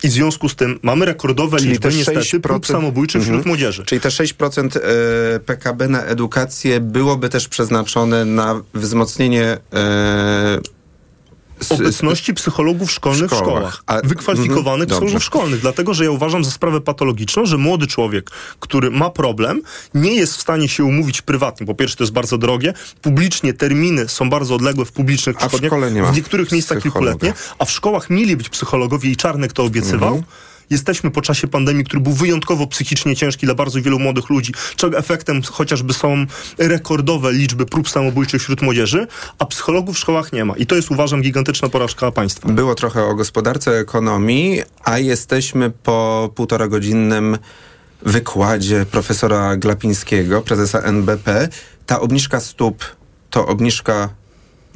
i w związku z tym mamy rekordowe Czyli liczby te niestety 6% prób samobójczych wśród Mhm. młodzieży. Czyli te 6% e, PKB na edukację byłoby też przeznaczone na wzmocnienie e, Obecności psychologów szkolnych w szkołach. szkołach. A- Wykwalifikowanych mhm, psychologów szkolnych. Dlatego, że ja uważam za sprawę patologiczną, że młody człowiek, który ma problem, nie jest w stanie się umówić prywatnie. Po pierwsze, to jest bardzo drogie. Publicznie terminy są bardzo odległe w publicznych w przychodniach. ma w niektórych miejscach kilkuletnie. A w szkołach mieli być psychologowie i Czarnek to obiecywał. Mhm. Jesteśmy po czasie pandemii, który był wyjątkowo psychicznie ciężki dla bardzo wielu młodych ludzi, czego efektem chociażby są rekordowe liczby prób samobójczych wśród młodzieży, a psychologów w szkołach nie ma. I to jest, uważam, gigantyczna porażka państwa. Było trochę o gospodarce, ekonomii, a jesteśmy po półtora godzinnym wykładzie profesora Glapińskiego, prezesa NBP. Ta obniżka stóp to obniżka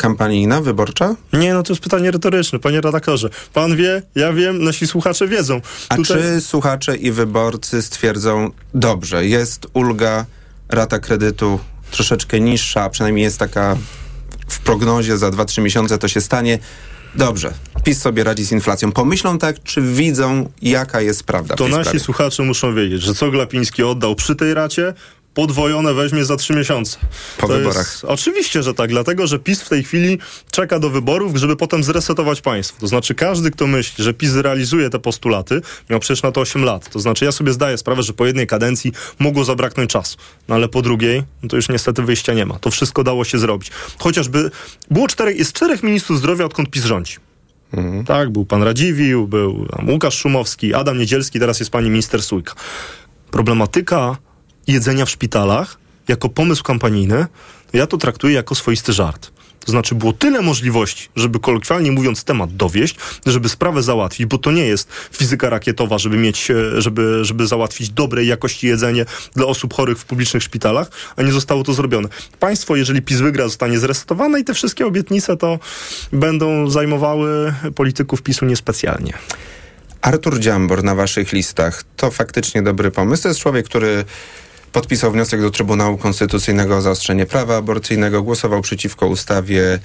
kampanijna, wyborcza? Nie, no to jest pytanie retoryczne, panie redaktorze. Pan wie, ja wiem, nasi słuchacze wiedzą. A Tutaj- czy słuchacze i wyborcy stwierdzą, dobrze, jest ulga, rata kredytu troszeczkę niższa, a przynajmniej jest taka w prognozie za 2-3 miesiące to się stanie. Dobrze, PiS sobie radzi z inflacją. Pomyślą tak, czy widzą, jaka jest prawda To nasi sprawie? słuchacze muszą wiedzieć, że co Glapiński oddał przy tej racie, podwojone weźmie za trzy miesiące. Po To wyborach. Jest, oczywiście, że tak, dlatego, że PiS w tej chwili czeka do wyborów, żeby potem zresetować państwo. To znaczy każdy, kto myśli, że PiS zrealizuje te postulaty, miał przecież na to 8 lat. To znaczy ja sobie zdaję sprawę, że po jednej kadencji mogło zabraknąć czasu. No ale po drugiej, no to już niestety wyjścia nie ma. To wszystko dało się zrobić. Chociażby było czterech, jest czterech ministrów zdrowia, odkąd PiS rządzi. Tak, był pan Radziwił, był Łukasz Szumowski, Adam Niedzielski, teraz jest pani minister Sójka. Problematyka jedzenia w szpitalach jako pomysł kampanijny, ja to traktuję jako swoisty żart. To znaczy było tyle możliwości, żeby kolokwialnie mówiąc temat dowieść, żeby sprawę załatwić, bo to nie jest fizyka rakietowa, żeby mieć, e, żeby, żeby załatwić dobrej jakości jedzenie dla osób chorych w publicznych szpitalach, a nie zostało to zrobione. Państwo, jeżeli PiS wygra, zostanie zresetowane i te wszystkie obietnice to będą zajmowały polityków PiSu niespecjalnie. Artur Dziambor na waszych listach to faktycznie dobry pomysł. To jest człowiek, który podpisał wniosek do Trybunału Konstytucyjnego o zaostrzenie prawa aborcyjnego, głosował przeciwko ustawie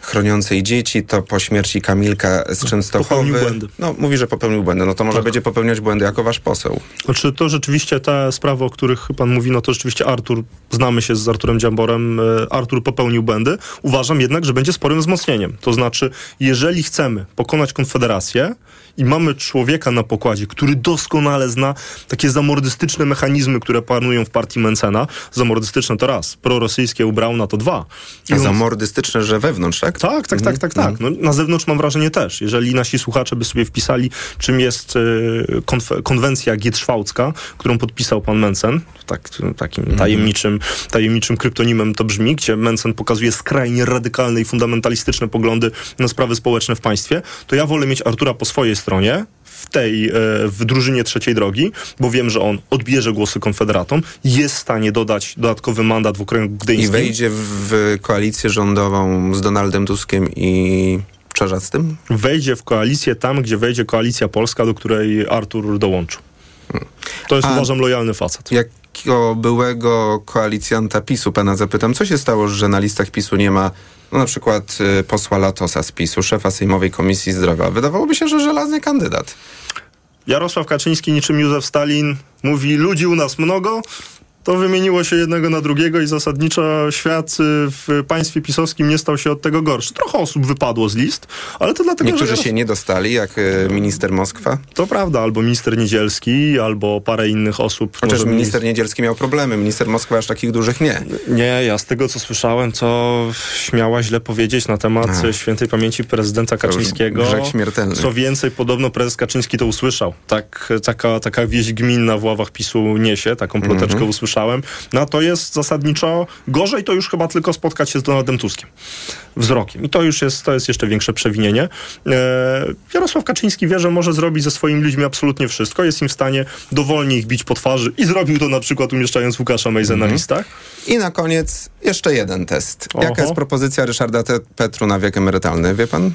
chroniącej dzieci, to po śmierci Kamilka z Częstochowy. Popełnił błędy. No, mówi, że popełnił błędy. No to może będzie popełniać błędy jako wasz poseł. Znaczy to rzeczywiście te sprawy, o których pan mówi, no to rzeczywiście Artur, znamy się z Arturem Dziamborem, e, Artur popełnił błędy. Uważam jednak, że będzie sporym wzmocnieniem. To znaczy, jeżeli chcemy pokonać Konfederację i mamy człowieka na pokładzie, który doskonale zna takie zamordystyczne mechanizmy, które panują w partii Mencena, zamordystyczne to raz, prorosyjskie u Brauna to dwa. I on- zamordystyczne, że wewnątrz, tak? tak, tak, tak, tak, tak. No, na zewnątrz mam wrażenie też. Jeżeli nasi słuchacze by sobie wpisali, czym jest e, konwencja Gietrzwałcka, którą podpisał pan Mencen, tak, takim tajemniczym, tajemniczym kryptonimem to brzmi, gdzie Mencen pokazuje skrajnie radykalne i fundamentalistyczne poglądy na sprawy społeczne w państwie, to ja wolę mieć Artura po swojej stronie, w tej, e, w drużynie trzeciej drogi, bo wiem, że on odbierze głosy konfederatom, jest w stanie dodać dodatkowy mandat w okręgu I gdyńskim. wejdzie w koalicję rządową z Donaldem Tuskiem i Czarzastym? wejdzie w koalicję tam, gdzie wejdzie koalicja polska, do której Artur dołączył. To jest, A- uważam, lojalny facet. Jako byłego koalicjanta PiSu pana zapytam, co się stało, że na listach PiSu nie ma no, na przykład y, posła Latosa z PiSu, szefa Sejmowej Komisji Zdrowia. Wydawałoby się, że żelazny kandydat. Jarosław Kaczyński, niczym Józef Stalin, mówi ludzi u nas mnogo, to wymieniło się jednego na drugiego i zasadniczo świat y, w państwie pisowskim nie stał się od tego gorszy. Trochę osób wypadło z list, ale to dlatego, Niektórzy że... się nie dostali, jak y, minister Moskwa. To prawda, albo minister Niedzielski, albo parę innych osób. Chociaż może minister Niedzielski miał problemy, minister Moskwa aż takich dużych nie. Nie, ja z tego co słyszałem, to śmiała źle powiedzieć na temat A. świętej pamięci prezydenta Kaczyńskiego. grzech śmiertelny. Co więcej, podobno prezes Kaczyński to usłyszał. Tak, taka, taka wieść gminna w ławach PiSu niesie, taką ploteczkę Mhm. usłyszałem. Słyszałem. No a to jest zasadniczo gorzej, to już chyba tylko spotkać się z Donaldem Tuskiem wzrokiem. I to już jest, to jest jeszcze większe przewinienie. E, Jarosław Kaczyński wie, że może zrobić ze swoimi ludźmi absolutnie wszystko. Jest im w stanie dowolnie ich bić po twarzy i zrobił to na przykład umieszczając Łukasza Mejza na Mhm. listach. I na koniec jeszcze jeden test. Jaka Oho. jest propozycja Ryszarda Petru na wiek emerytalny, wie pan?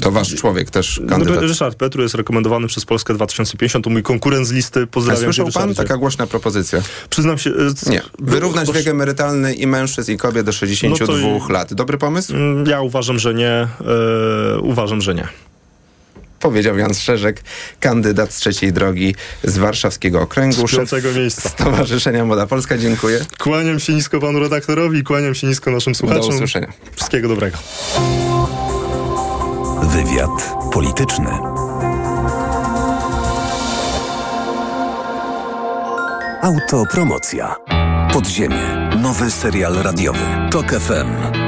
To wasz człowiek też kandydat. No, Ryszard Petru jest rekomendowany przez Polskę 2050, to mój konkurent z listy. A Pozdrawiam słyszał cię, pan? Taka głośna propozycja. Przyznam się... Nie. Wyrównać wiek emerytalny i mężczyzn i kobiet do 62 No to- lat. Dobry pomysł? Mm, Ja uważam, że nie. E, uważam, że nie. Powiedział Jan Szerzek, kandydat z trzeciej drogi z warszawskiego okręgu. Z piątego miejsca. Stowarzyszenia Moda Polska. Dziękuję. Kłaniam się nisko panu redaktorowi i kłaniam się nisko naszym słuchaczom. usłyszenia. Wszystkiego dobrego. Wywiad polityczny. Autopromocja. Podziemie. Nowy serial radiowy. Tok FM.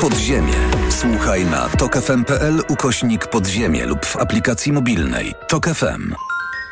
Podziemie. Słuchaj na tokefm.pl ukośnik podziemie lub w aplikacji mobilnej. Tok FM.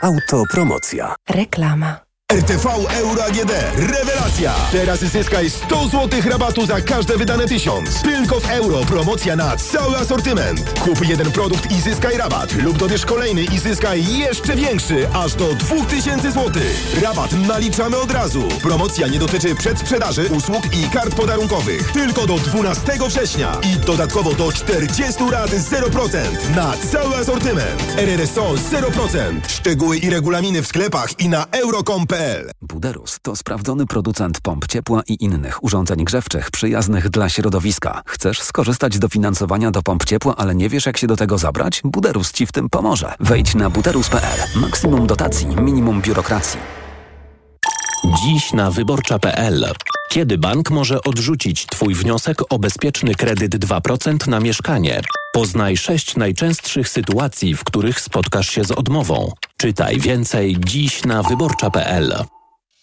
Autopromocja. Reklama. RTV Euro AGD. Rewelacja! Teraz zyskaj 100 zł rabatu za każde wydane 1000. Tylko w euro. Promocja na cały asortyment. Kup jeden produkt i zyskaj rabat. Lub dobierz kolejny i zyskaj jeszcze większy. Aż do 2000 zł. Rabat naliczamy od razu. Promocja nie dotyczy przedsprzedaży, usług i kart podarunkowych. Tylko do 12 września. I dodatkowo do 40 rat 0%. Na cały asortyment. RRSO 0%. Szczegóły i regulaminy w sklepach i na euro.com.pl Buderus to sprawdzony producent pomp ciepła i innych urządzeń grzewczych przyjaznych dla środowiska. Chcesz skorzystać z dofinansowania do pomp ciepła, ale nie wiesz jak się do tego zabrać? Buderus Ci w tym pomoże. Wejdź na buderus.pl. Maksimum dotacji, minimum biurokracji. Dziś na wyborcza.pl. Kiedy bank może odrzucić Twój wniosek o bezpieczny kredyt 2% na mieszkanie? Poznaj sześć najczęstszych sytuacji, w których spotkasz się z odmową. Czytaj więcej dziś na wyborcza.pl.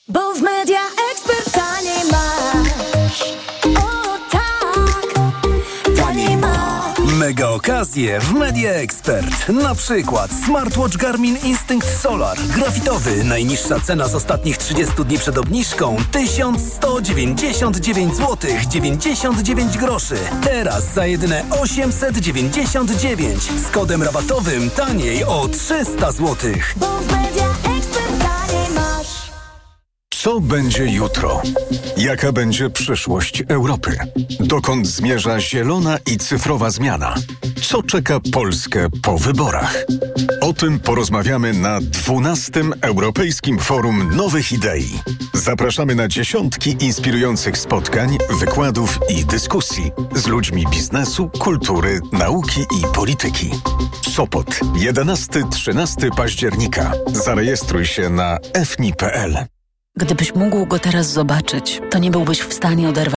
Bo w Media masz. Mega okazje w Media Expert. Na przykład smartwatch Garmin Instinct Solar. Grafitowy. Najniższa cena z ostatnich 30 dni przed obniżką 1199 zł 99 groszy. Teraz za jedyne 899 z kodem rabatowym taniej o 300 zł. Bo w Media. Co będzie jutro? Jaka będzie przyszłość Europy? Dokąd zmierza zielona i cyfrowa zmiana? Co czeka Polskę po wyborach? O tym porozmawiamy na 12. Europejskim Forum Nowych Idei. Zapraszamy na dziesiątki inspirujących spotkań, wykładów i dyskusji z ludźmi biznesu, kultury, nauki i polityki. Sopot 11-13 października. Zarejestruj się na fni.pl. Gdybyś mógł go teraz zobaczyć, to nie byłbyś w stanie oderwać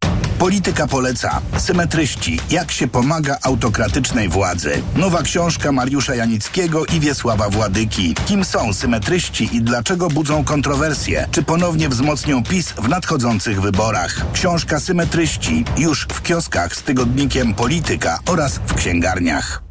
Polityka poleca. Symetryści. Jak się pomaga autokratycznej władzy. Nowa książka Mariusza Janickiego i Wiesława Władyki. Kim są symetryści i dlaczego budzą kontrowersje? Czy ponownie wzmocnią PiS w nadchodzących wyborach? Książka Symetryści już w kioskach z tygodnikiem Polityka oraz w księgarniach.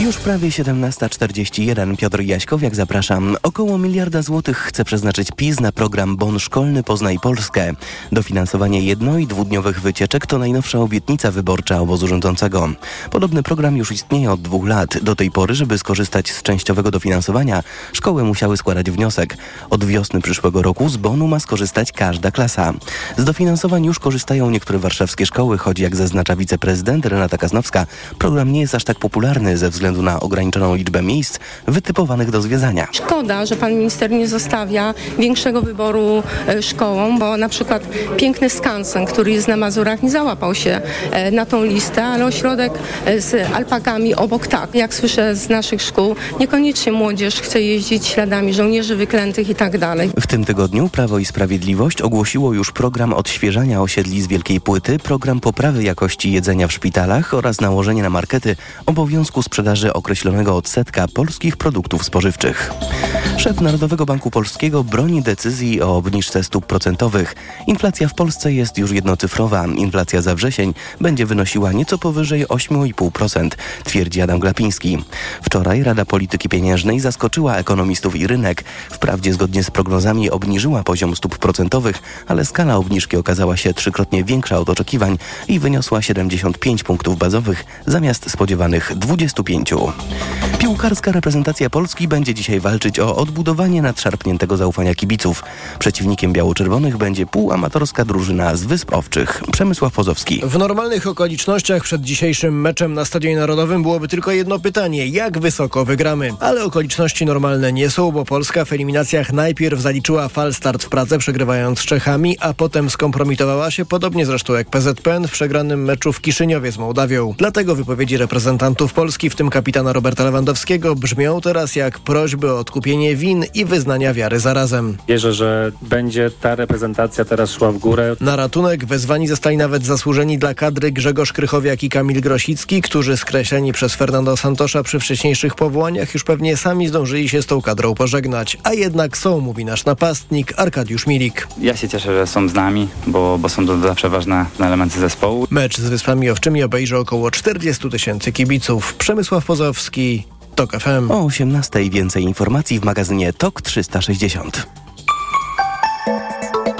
Już prawie 17.41. Piotr Jaśkowiak, zapraszam. Około miliarda złotych chce przeznaczyć PiS na program Bon Szkolny Poznaj Polskę. Dofinansowanie jedno- i dwudniowych wycieczek to najnowsza obietnica wyborcza obozu rządzącego. Podobny program już istnieje od dwóch lat. Do tej pory, żeby skorzystać z częściowego dofinansowania, szkoły musiały składać wniosek. Od wiosny przyszłego roku z bonu ma skorzystać każda klasa. Z dofinansowań już korzystają niektóre warszawskie szkoły, choć jak zaznacza wiceprezydent Renata Kaznowska, program nie jest aż tak popularny ze względu na ograniczoną liczbę miejsc wytypowanych do zwiedzania. Szkoda, że pan minister nie zostawia większego wyboru e, szkołom, bo na przykład piękny skansen, który jest na Mazurach, nie załapał się e, na tą listę, ale ośrodek e, z alpakami obok tak. Jak słyszę z naszych szkół, niekoniecznie młodzież chce jeździć śladami żołnierzy wyklętych i tak dalej. W tym tygodniu Prawo i Sprawiedliwość ogłosiło już program odświeżania osiedli z Wielkiej Płyty, program poprawy jakości jedzenia w szpitalach oraz nałożenie na markety obowiązku sprzedaży określonego odsetka polskich produktów spożywczych. Szef Narodowego Banku Polskiego broni decyzji o obniżce stóp procentowych. Inflacja w Polsce jest już jednocyfrowa. Inflacja za wrzesień będzie wynosiła nieco powyżej 8,5%, twierdzi Adam Glapiński. Wczoraj Rada Polityki Pieniężnej zaskoczyła ekonomistów i rynek. Wprawdzie zgodnie z prognozami obniżyła poziom stóp procentowych, ale skala obniżki okazała się trzykrotnie większa od oczekiwań i wyniosła 75 punktów bazowych zamiast spodziewanych 25. pięciu. Piłkarska reprezentacja Polski będzie dzisiaj walczyć o odbudowanie nadszarpniętego zaufania kibiców. Przeciwnikiem biało-czerwonych będzie półamatorska drużyna z Wysp Owczych. Przemysław Pozowski. W normalnych okolicznościach przed dzisiejszym meczem na Stadionie Narodowym byłoby tylko jedno pytanie: jak wysoko wygramy? Ale okoliczności normalne nie są, bo Polska w eliminacjach najpierw zaliczyła falstart w Pradze, przegrywając z Czechami, a potem skompromitowała się, podobnie zresztą jak PZPN w przegranym meczu w Kiszyniowie z Mołdawią. Dlatego wypowiedzi reprezentantów Polski, w tym kapitana Roberta Lewandowskiego, brzmią teraz jak prośby o odkupienie win i wyznania wiary zarazem. Wierzę, że będzie ta reprezentacja teraz szła w górę. Na ratunek wezwani zostali nawet zasłużeni dla kadry Grzegorz Krychowiak i Kamil Grosicki, którzy skreśleni przez Fernando Santosza przy wcześniejszych powołaniach już pewnie sami zdążyli się z tą kadrą pożegnać. A jednak są, mówi nasz napastnik Arkadiusz Milik. Ja się cieszę, że są z nami, bo, bo są to zawsze ważne elementy zespołu. Mecz z Wyspami Owczymi obejrzy około 40 tysięcy kibiców. Przemysław Pozowski, TOK FM. O 18 więcej informacji w magazynie TOK 360.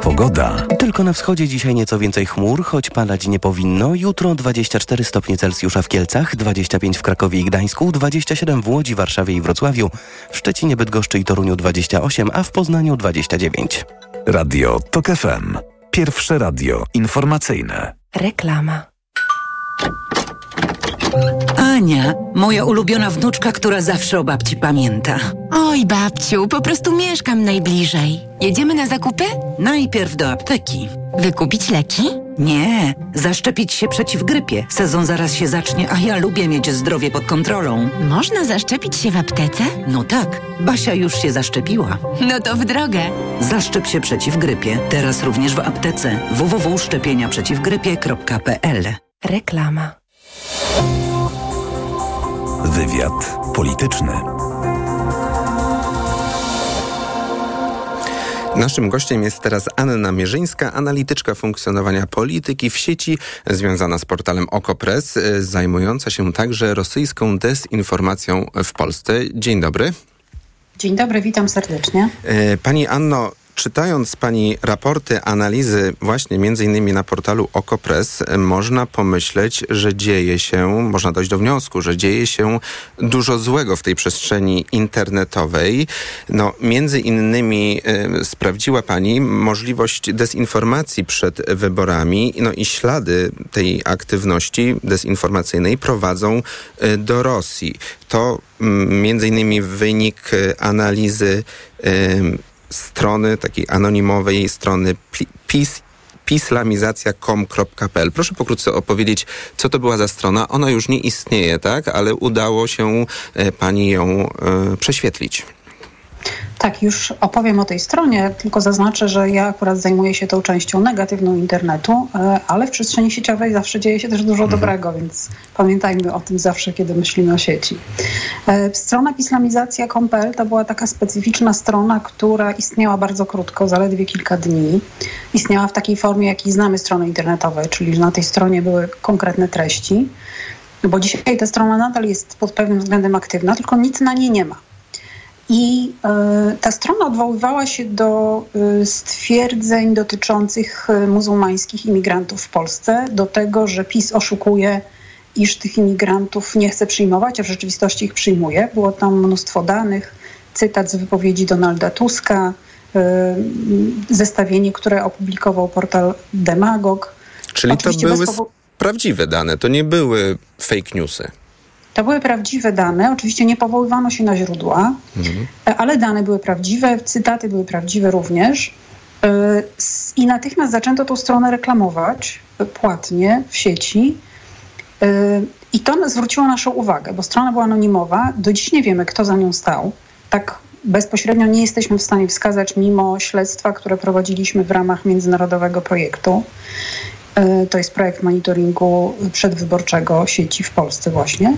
Pogoda. Tylko na wschodzie dzisiaj nieco więcej chmur, choć padać nie powinno. Jutro 24 stopnie Celsjusza w Kielcach, 25 w Krakowie i Gdańsku, 27 w Łodzi, Warszawie i Wrocławiu, w Szczecinie, Bydgoszczy i Toruniu 28, a w Poznaniu 29. Radio TOK FM. Pierwsze radio informacyjne. Reklama. Ania, moja ulubiona wnuczka, która zawsze o babci pamięta. Oj, babciu, po prostu mieszkam najbliżej. Jedziemy na zakupy? Najpierw do apteki. Wykupić leki? Nie, zaszczepić się przeciw grypie. Sezon zaraz się zacznie, a ja lubię mieć zdrowie pod kontrolą. Można zaszczepić się w aptece? No tak, Basia już się zaszczepiła. No to w drogę. Zaszczep się przeciw grypie. Teraz również w aptece. www.szczepieniaprzeciwgrypie.pl Reklama. Wywiad polityczny. Naszym gościem jest teraz Anna Mierzyńska, analityczka funkcjonowania polityki w sieci, związana z portalem Okopres, y, zajmująca się także rosyjską dezinformacją w Polsce. Dzień dobry. Dzień dobry, witam serdecznie. Y, Pani Anno, czytając Pani raporty, analizy właśnie między innymi na portalu Okopres, y, można pomyśleć, że dzieje się, można dojść do wniosku, że dzieje się dużo złego w tej przestrzeni internetowej. No, między innymi y, sprawdziła Pani możliwość dezinformacji przed wyborami, no i ślady tej aktywności dezinformacyjnej prowadzą y, do Rosji. To między innymi wynik y, analizy y, strony, takiej anonimowej strony PiS pislamizacja.com.pl. Proszę pokrótce opowiedzieć, co to była za strona. Ona już nie istnieje, tak? Ale udało się e, pani ją e, prześwietlić. Tak, już opowiem o tej stronie, tylko zaznaczę, że ja akurat zajmuję się tą częścią negatywną internetu, e, ale w przestrzeni sieciowej zawsze dzieje się też dużo dobrego, więc pamiętajmy o tym zawsze, kiedy myślimy o sieci. E, Strona pislamizacja.pl to była taka specyficzna strona, która istniała bardzo krótko, zaledwie kilka dni. Istniała w takiej formie, jakiej znamy strony internetowe, czyli że na tej stronie były konkretne treści, bo dzisiaj ta strona nadal jest pod pewnym względem aktywna, tylko nic na niej nie ma. I e, ta strona odwoływała się do e, stwierdzeń dotyczących e, muzułmańskich imigrantów w Polsce, do tego, że PiS oszukuje, iż tych imigrantów nie chce przyjmować, a w rzeczywistości ich przyjmuje. Było tam mnóstwo danych, cytat z wypowiedzi Donalda Tuska, zestawienie, które opublikował portal Demagog. Czyli Oczywiście to były prawdziwe dane, to nie były fake newsy. To były prawdziwe dane. Oczywiście nie powoływano się na źródła, Mhm. ale dane były prawdziwe, cytaty były prawdziwe również. E, I natychmiast zaczęto tą stronę reklamować płatnie w sieci. E, I to zwróciło naszą uwagę, bo strona była anonimowa. Do dziś nie wiemy, kto za nią stał. Tak bezpośrednio nie jesteśmy w stanie wskazać, mimo śledztwa, które prowadziliśmy w ramach międzynarodowego projektu. E, To jest projekt monitoringu przedwyborczego sieci w Polsce właśnie.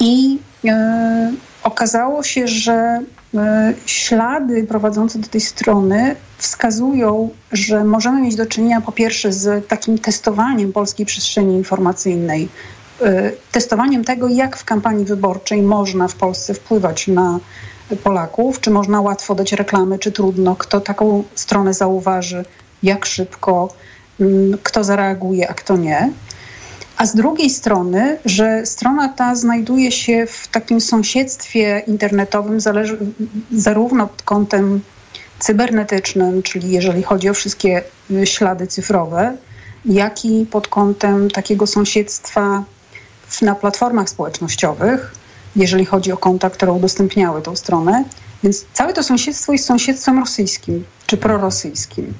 I e, okazało się, że e, ślady prowadzące do tej strony wskazują, że możemy mieć do czynienia po pierwsze z takim testowaniem polskiej przestrzeni informacyjnej, testowaniem tego, jak w kampanii wyborczej można w Polsce wpływać na Polaków, czy można łatwo dać reklamy, czy trudno, kto taką stronę zauważy, jak szybko, kto zareaguje, a kto nie. A z drugiej strony, że strona ta znajduje się w takim sąsiedztwie internetowym, zarówno pod kątem cybernetycznym, czyli jeżeli chodzi o wszystkie y, ślady cyfrowe, jak i pod kątem takiego sąsiedztwa na platformach społecznościowych, jeżeli chodzi o konta, które udostępniały tą stronę. Więc całe to sąsiedztwo jest sąsiedztwem rosyjskim czy prorosyjskim.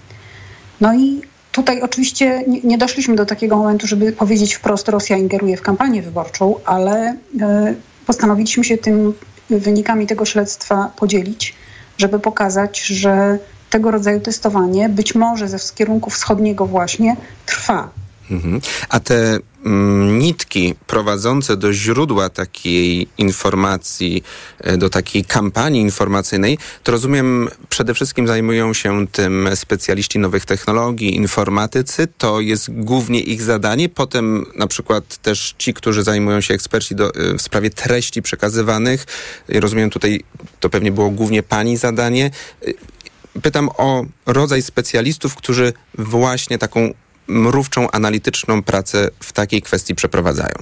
No i tutaj oczywiście nie, doszliśmy do takiego momentu, żeby powiedzieć wprost, Rosja ingeruje w kampanię wyborczą, ale e, postanowiliśmy się tym wynikami tego śledztwa podzielić, żeby pokazać, że tego rodzaju testowanie, być może ze kierunku wschodniego właśnie, trwa. Mhm. A te mm, nitki prowadzące do źródła takiej informacji, e, do takiej kampanii informacyjnej, to rozumiem przede wszystkim zajmują się tym specjaliści nowych technologii, informatycy. To jest głównie ich zadanie. Potem na przykład też ci, którzy zajmują się eksperci do, e, w sprawie treści przekazywanych. Rozumiem tutaj, to pewnie było głównie pani zadanie. E, Pytam o rodzaj specjalistów, którzy właśnie taką mrówczą, analityczną pracę w takiej kwestii przeprowadzają.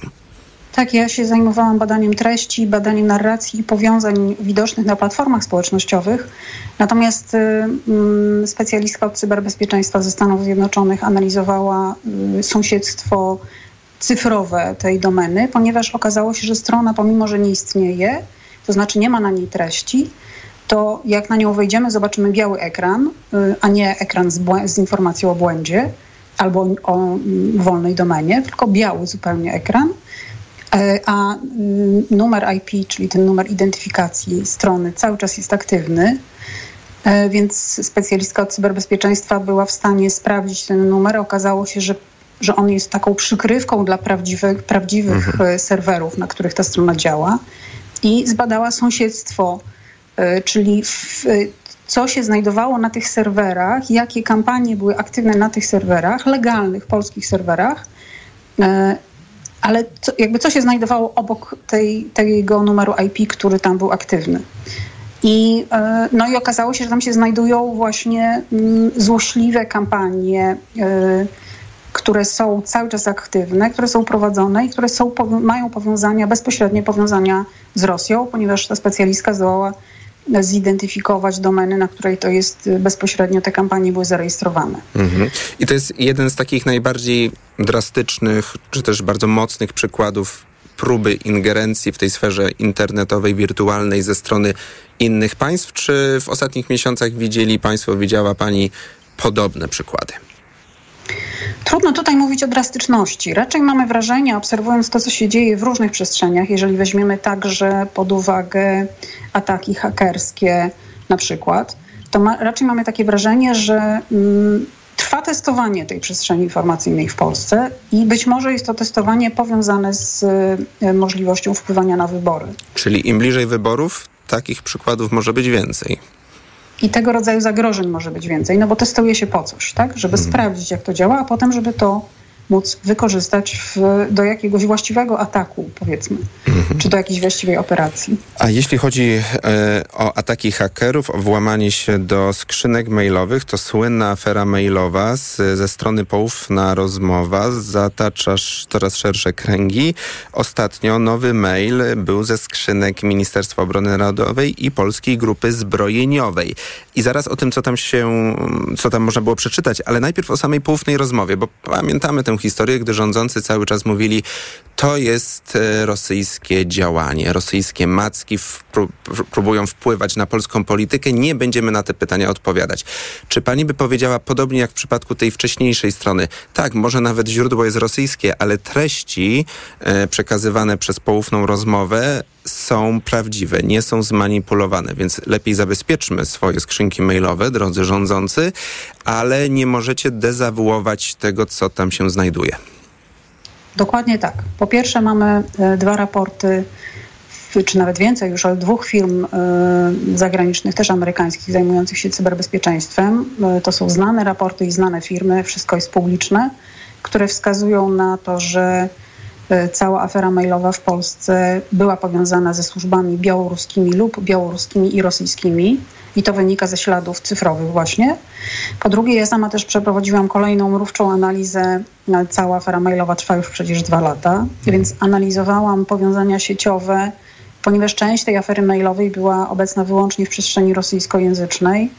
Tak, ja się zajmowałam badaniem treści, badaniem narracji i powiązań widocznych na platformach społecznościowych. Natomiast y, mm, specjalistka od cyberbezpieczeństwa ze Stanów Zjednoczonych analizowała y, sąsiedztwo cyfrowe tej domeny, ponieważ okazało się, że strona, pomimo że nie istnieje, to znaczy nie ma na niej treści, to jak na nią wejdziemy, zobaczymy biały ekran, y, a nie ekran z, z informacją o błędzie albo o wolnej domenie, tylko biały zupełnie ekran. E, A mm, numer IP, czyli ten numer identyfikacji strony, cały czas jest aktywny. E, Więc specjalistka od cyberbezpieczeństwa była w stanie sprawdzić ten numer. Okazało się, że, że on jest taką przykrywką dla prawdziwych, prawdziwych Mhm. e, serwerów, na których ta strona działa. I zbadała sąsiedztwo, czyli w, co się znajdowało na tych serwerach, jakie kampanie były aktywne na tych serwerach, legalnych polskich serwerach. E, ale co, jakby co się znajdowało obok tej, tego numeru IP, który tam był aktywny. I, e, no i okazało się, że tam się znajdują właśnie mm, złośliwe kampanie, e, które są cały czas aktywne, które są prowadzone i które są, mają powiązania, bezpośrednie powiązania z Rosją, ponieważ ta specjalistka zdołała zidentyfikować domeny, na której to jest e, bezpośrednio te kampanie były zarejestrowane. Mhm. I to jest jeden z takich najbardziej drastycznych, czy też bardzo mocnych przykładów próby ingerencji w tej sferze internetowej, wirtualnej ze strony innych państw, czy w ostatnich miesiącach widzieli Państwo, widziała Pani podobne przykłady? Trudno tutaj mówić o drastyczności. Raczej mamy wrażenie, obserwując to, co się dzieje w różnych przestrzeniach, jeżeli weźmiemy także pod uwagę ataki hakerskie, na przykład, to ma, raczej mamy takie wrażenie, że mm, trwa testowanie tej przestrzeni informacyjnej w Polsce i być może jest to testowanie powiązane z e, możliwością wpływania na wybory. Czyli im bliżej wyborów, takich przykładów może być więcej. I tego rodzaju zagrożeń może być więcej, no bo testuje się po coś, tak? Żeby sprawdzić, jak to działa, a potem, żeby to móc wykorzystać w, do jakiegoś właściwego ataku, powiedzmy, czy do jakiejś właściwej operacji. A jeśli chodzi e, o ataki hakerów, o włamanie się do skrzynek mailowych, to słynna afera mailowa z, ze strony Poufna Rozmowa zatacza coraz szersze kręgi. Ostatnio nowy mail był ze skrzynek Ministerstwa Obrony Narodowej i Polskiej Grupy Zbrojeniowej. I zaraz o tym, co tam się, co tam można było przeczytać, ale najpierw o samej poufnej rozmowie, bo pamiętamy tę historię, gdy rządzący cały czas mówili, to jest e, rosyjskie działanie, rosyjskie macki próbują wpływać na polską politykę, nie będziemy na te pytania odpowiadać. Czy pani by powiedziała, podobnie jak w przypadku tej wcześniejszej strony, tak, może nawet źródło jest rosyjskie, ale treści e, przekazywane przez poufną rozmowę są prawdziwe, nie są zmanipulowane, więc lepiej zabezpieczmy swoje skrzynki mailowe, drodzy rządzący, ale nie możecie dezawuować tego, co tam się znajduje. Dokładnie tak. Po pierwsze mamy e, dwa raporty, czy nawet więcej już, ale dwóch firm e, zagranicznych, też amerykańskich, zajmujących się cyberbezpieczeństwem. E, To są znane raporty i znane firmy, wszystko jest publiczne, które wskazują na to, że cała afera mailowa w Polsce była powiązana ze służbami białoruskimi lub białoruskimi i rosyjskimi. I to wynika ze śladów cyfrowych właśnie. Po drugie, ja sama też przeprowadziłam kolejną mrówczą analizę. E, Cała afera mailowa trwa już przecież dwa lata, więc analizowałam powiązania sieciowe, ponieważ część tej afery mailowej była obecna wyłącznie w przestrzeni rosyjskojęzycznej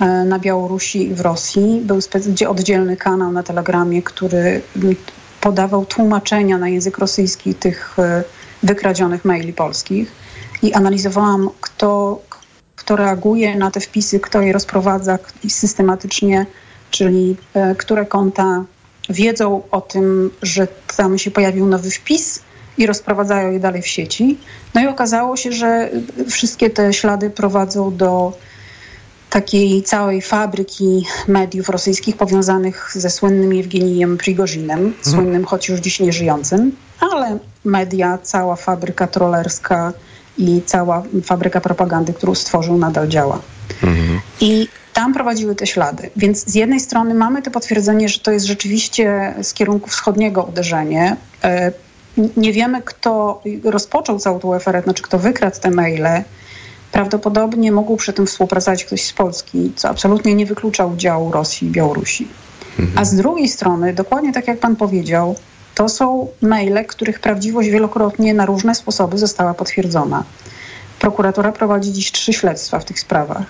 e, na Białorusi i w Rosji. Był oddzielny kanał na Telegramie, który podawał tłumaczenia na język rosyjski tych e, wykradzionych maili polskich. I analizowałam, kto, kto reaguje na te wpisy, kto je rozprowadza systematycznie, czyli e, które konta wiedzą o tym, że tam się pojawił nowy wpis i rozprowadzają je dalej w sieci. No i okazało się, że wszystkie te ślady prowadzą do takiej całej fabryki mediów rosyjskich powiązanych ze słynnym Jewgenijem Prigozinem, słynnym choć już dziś nieżyjącym, ale media, cała fabryka trollerska i cała fabryka propagandy, którą stworzył, nadal działa. I tam prowadziły te ślady. Więc z jednej strony mamy to potwierdzenie, że to jest rzeczywiście z kierunku wschodniego uderzenie. E, Nie wiemy, kto rozpoczął całą tą aferę, znaczy kto wykradł te maile. Prawdopodobnie mógł przy tym współpracować ktoś z Polski, co absolutnie nie wyklucza udziału Rosji i Białorusi. A z drugiej strony, dokładnie tak jak pan powiedział, to są maile, których prawdziwość wielokrotnie na różne sposoby została potwierdzona. Prokuratura prowadzi dziś trzy śledztwa w tych sprawach.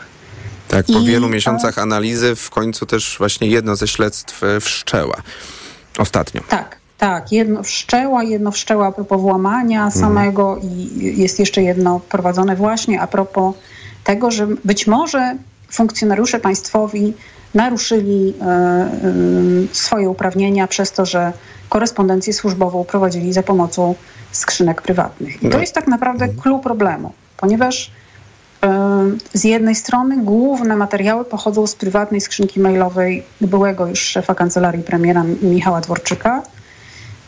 Tak, po I- wielu miesiącach analizy w końcu też właśnie jedno ze śledztw e, wszczęła. Ostatnio. Tak, tak. Jedno wszczęła, jedno wszczęła a propos włamania samego i jest jeszcze jedno prowadzone właśnie a propos tego, że być może funkcjonariusze państwowi naruszyli e, e, swoje uprawnienia przez to, że korespondencję służbową prowadzili za pomocą skrzynek prywatnych. I to No. jest tak naprawdę clue problemu, ponieważ e, z jednej strony główne materiały pochodzą z prywatnej skrzynki mailowej byłego już szefa kancelarii premiera Michała Dworczyka.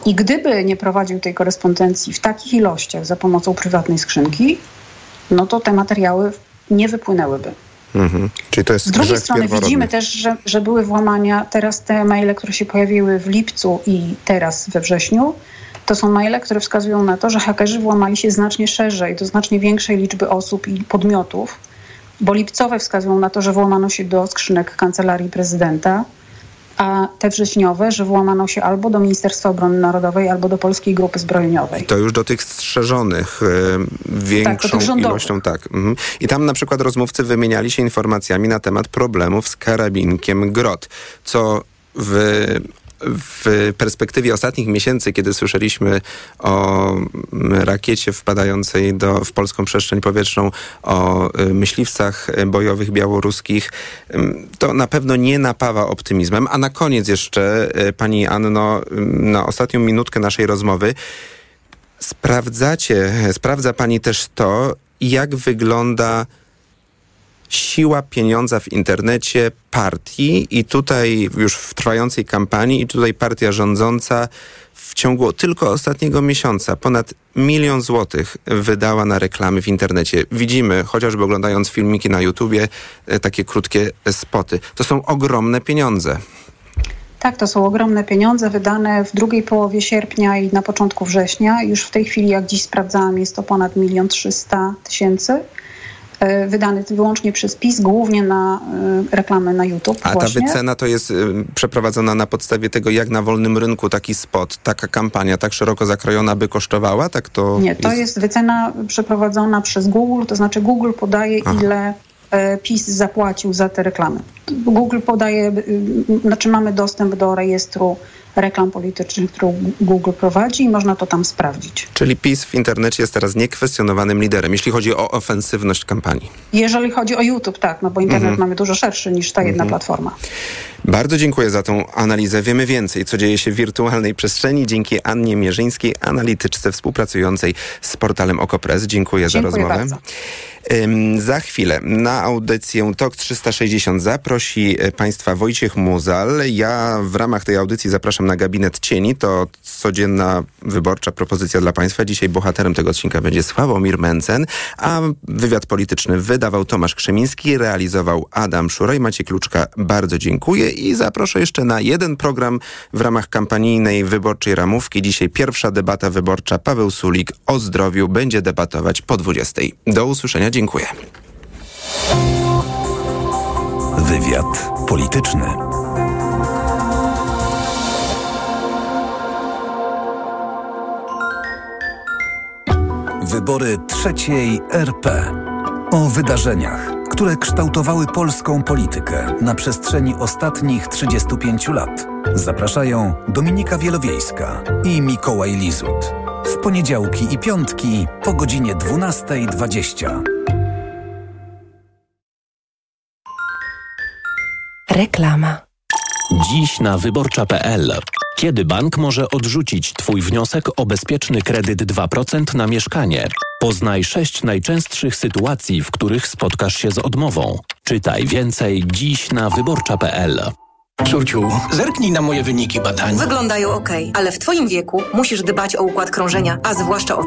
I gdyby nie prowadził tej korespondencji w takich ilościach za pomocą prywatnej skrzynki, no to te materiały nie wypłynęłyby. Mhm. Czyli to jest Z drugiej strony widzimy też, że, że były włamania. Teraz te maile, które się pojawiły w lipcu i teraz we wrześniu, to są maile, które wskazują na to, że hakerzy włamali się znacznie szerzej, do znacznie większej liczby osób i podmiotów, bo lipcowe wskazują na to, że włamano się do skrzynek kancelarii prezydenta, a te wrześniowe, że włamano się albo do Ministerstwa Obrony Narodowej, albo do Polskiej Grupy Zbrojeniowej. To już do tych strzeżonych e, większą rządowych. ilością, tak. Mhm. I tam na przykład rozmówcy wymieniali się informacjami na temat problemów z karabinkiem GROT, co w w perspektywie ostatnich miesięcy, kiedy słyszeliśmy o rakiecie wpadającej do, w polską przestrzeń powietrzną, o y, myśliwcach y, bojowych białoruskich, to na pewno nie napawa optymizmem. A na koniec jeszcze, y, pani Anno, na ostatnią minutkę naszej rozmowy, sprawdzacie, sprawdza pani też to, jak wygląda siła pieniądza w internecie partii i tutaj już w trwającej kampanii i tutaj partia rządząca w ciągu tylko ostatniego miesiąca ponad milion złotych wydała na reklamy w internecie. Widzimy, chociażby oglądając filmiki na YouTubie, e, takie krótkie spoty. To są ogromne pieniądze. Tak, to są ogromne pieniądze wydane w drugiej połowie sierpnia i na początku września. Już w tej chwili, jak dziś sprawdzałam, jest to ponad milion trzysta tysięcy. E, Wydany wyłącznie przez PiS, głównie na e, reklamy na YouTube. A właśnie. ta wycena to jest y, przeprowadzona na podstawie tego, jak na wolnym rynku taki spot, taka kampania tak szeroko zakrojona by kosztowała? Tak to Nie, to jest wycena przeprowadzona przez Google, to znaczy Google podaje, Aha. ile e, PiS zapłacił za te reklamy. Google podaje, znaczy mamy dostęp do rejestru reklam politycznych, którą Google prowadzi i można to tam sprawdzić. Czyli PiS w internecie jest teraz niekwestionowanym liderem, jeśli chodzi o ofensywność kampanii. Jeżeli chodzi o YouTube, tak, no bo internet Mhm. mamy dużo szerszy niż ta jedna Mhm. platforma. Bardzo dziękuję za tą analizę. Wiemy więcej, co dzieje się w wirtualnej przestrzeni dzięki Annie Mierzyńskiej, analityczce współpracującej z portalem Okopres. Dziękuję, za Dziękuję rozmowę. bardzo. Za chwilę na audycję TOK 360 zaprosi e, Państwa Wojciech Muzal. Ja w ramach tej audycji zapraszam na gabinet cieni. To codzienna wyborcza propozycja dla Państwa. Dzisiaj bohaterem tego odcinka będzie Sławomir Mencen, a wywiad polityczny wydawał Tomasz Krzemiński, realizował Adam Szuraj. Macie Kluczka, bardzo dziękuję i zaproszę jeszcze na jeden program w ramach kampanijnej wyborczej ramówki. Dzisiaj pierwsza debata wyborcza. Paweł Sulik o zdrowiu będzie debatować po 20. Do usłyszenia, dziękuję. Wywiad polityczny. Wybory trzeciej RP. O wydarzeniach, które kształtowały polską politykę na przestrzeni ostatnich 35 lat. Zapraszają Dominika Wielowiejska i Mikołaj Lizut. W poniedziałki i piątki po godzinie 12.20. Reklama. Dziś na wyborcza.pl. Kiedy bank może odrzucić Twój wniosek o bezpieczny kredyt 2% na mieszkanie? Poznaj sześć najczęstszych sytuacji, w których spotkasz się z odmową. Czytaj więcej dziś na wyborcza.pl. Czuciu, zerknij na moje wyniki badań. Wyglądają ok, ale w Twoim wieku musisz dbać o układ krążenia, a zwłaszcza o ciśnienie.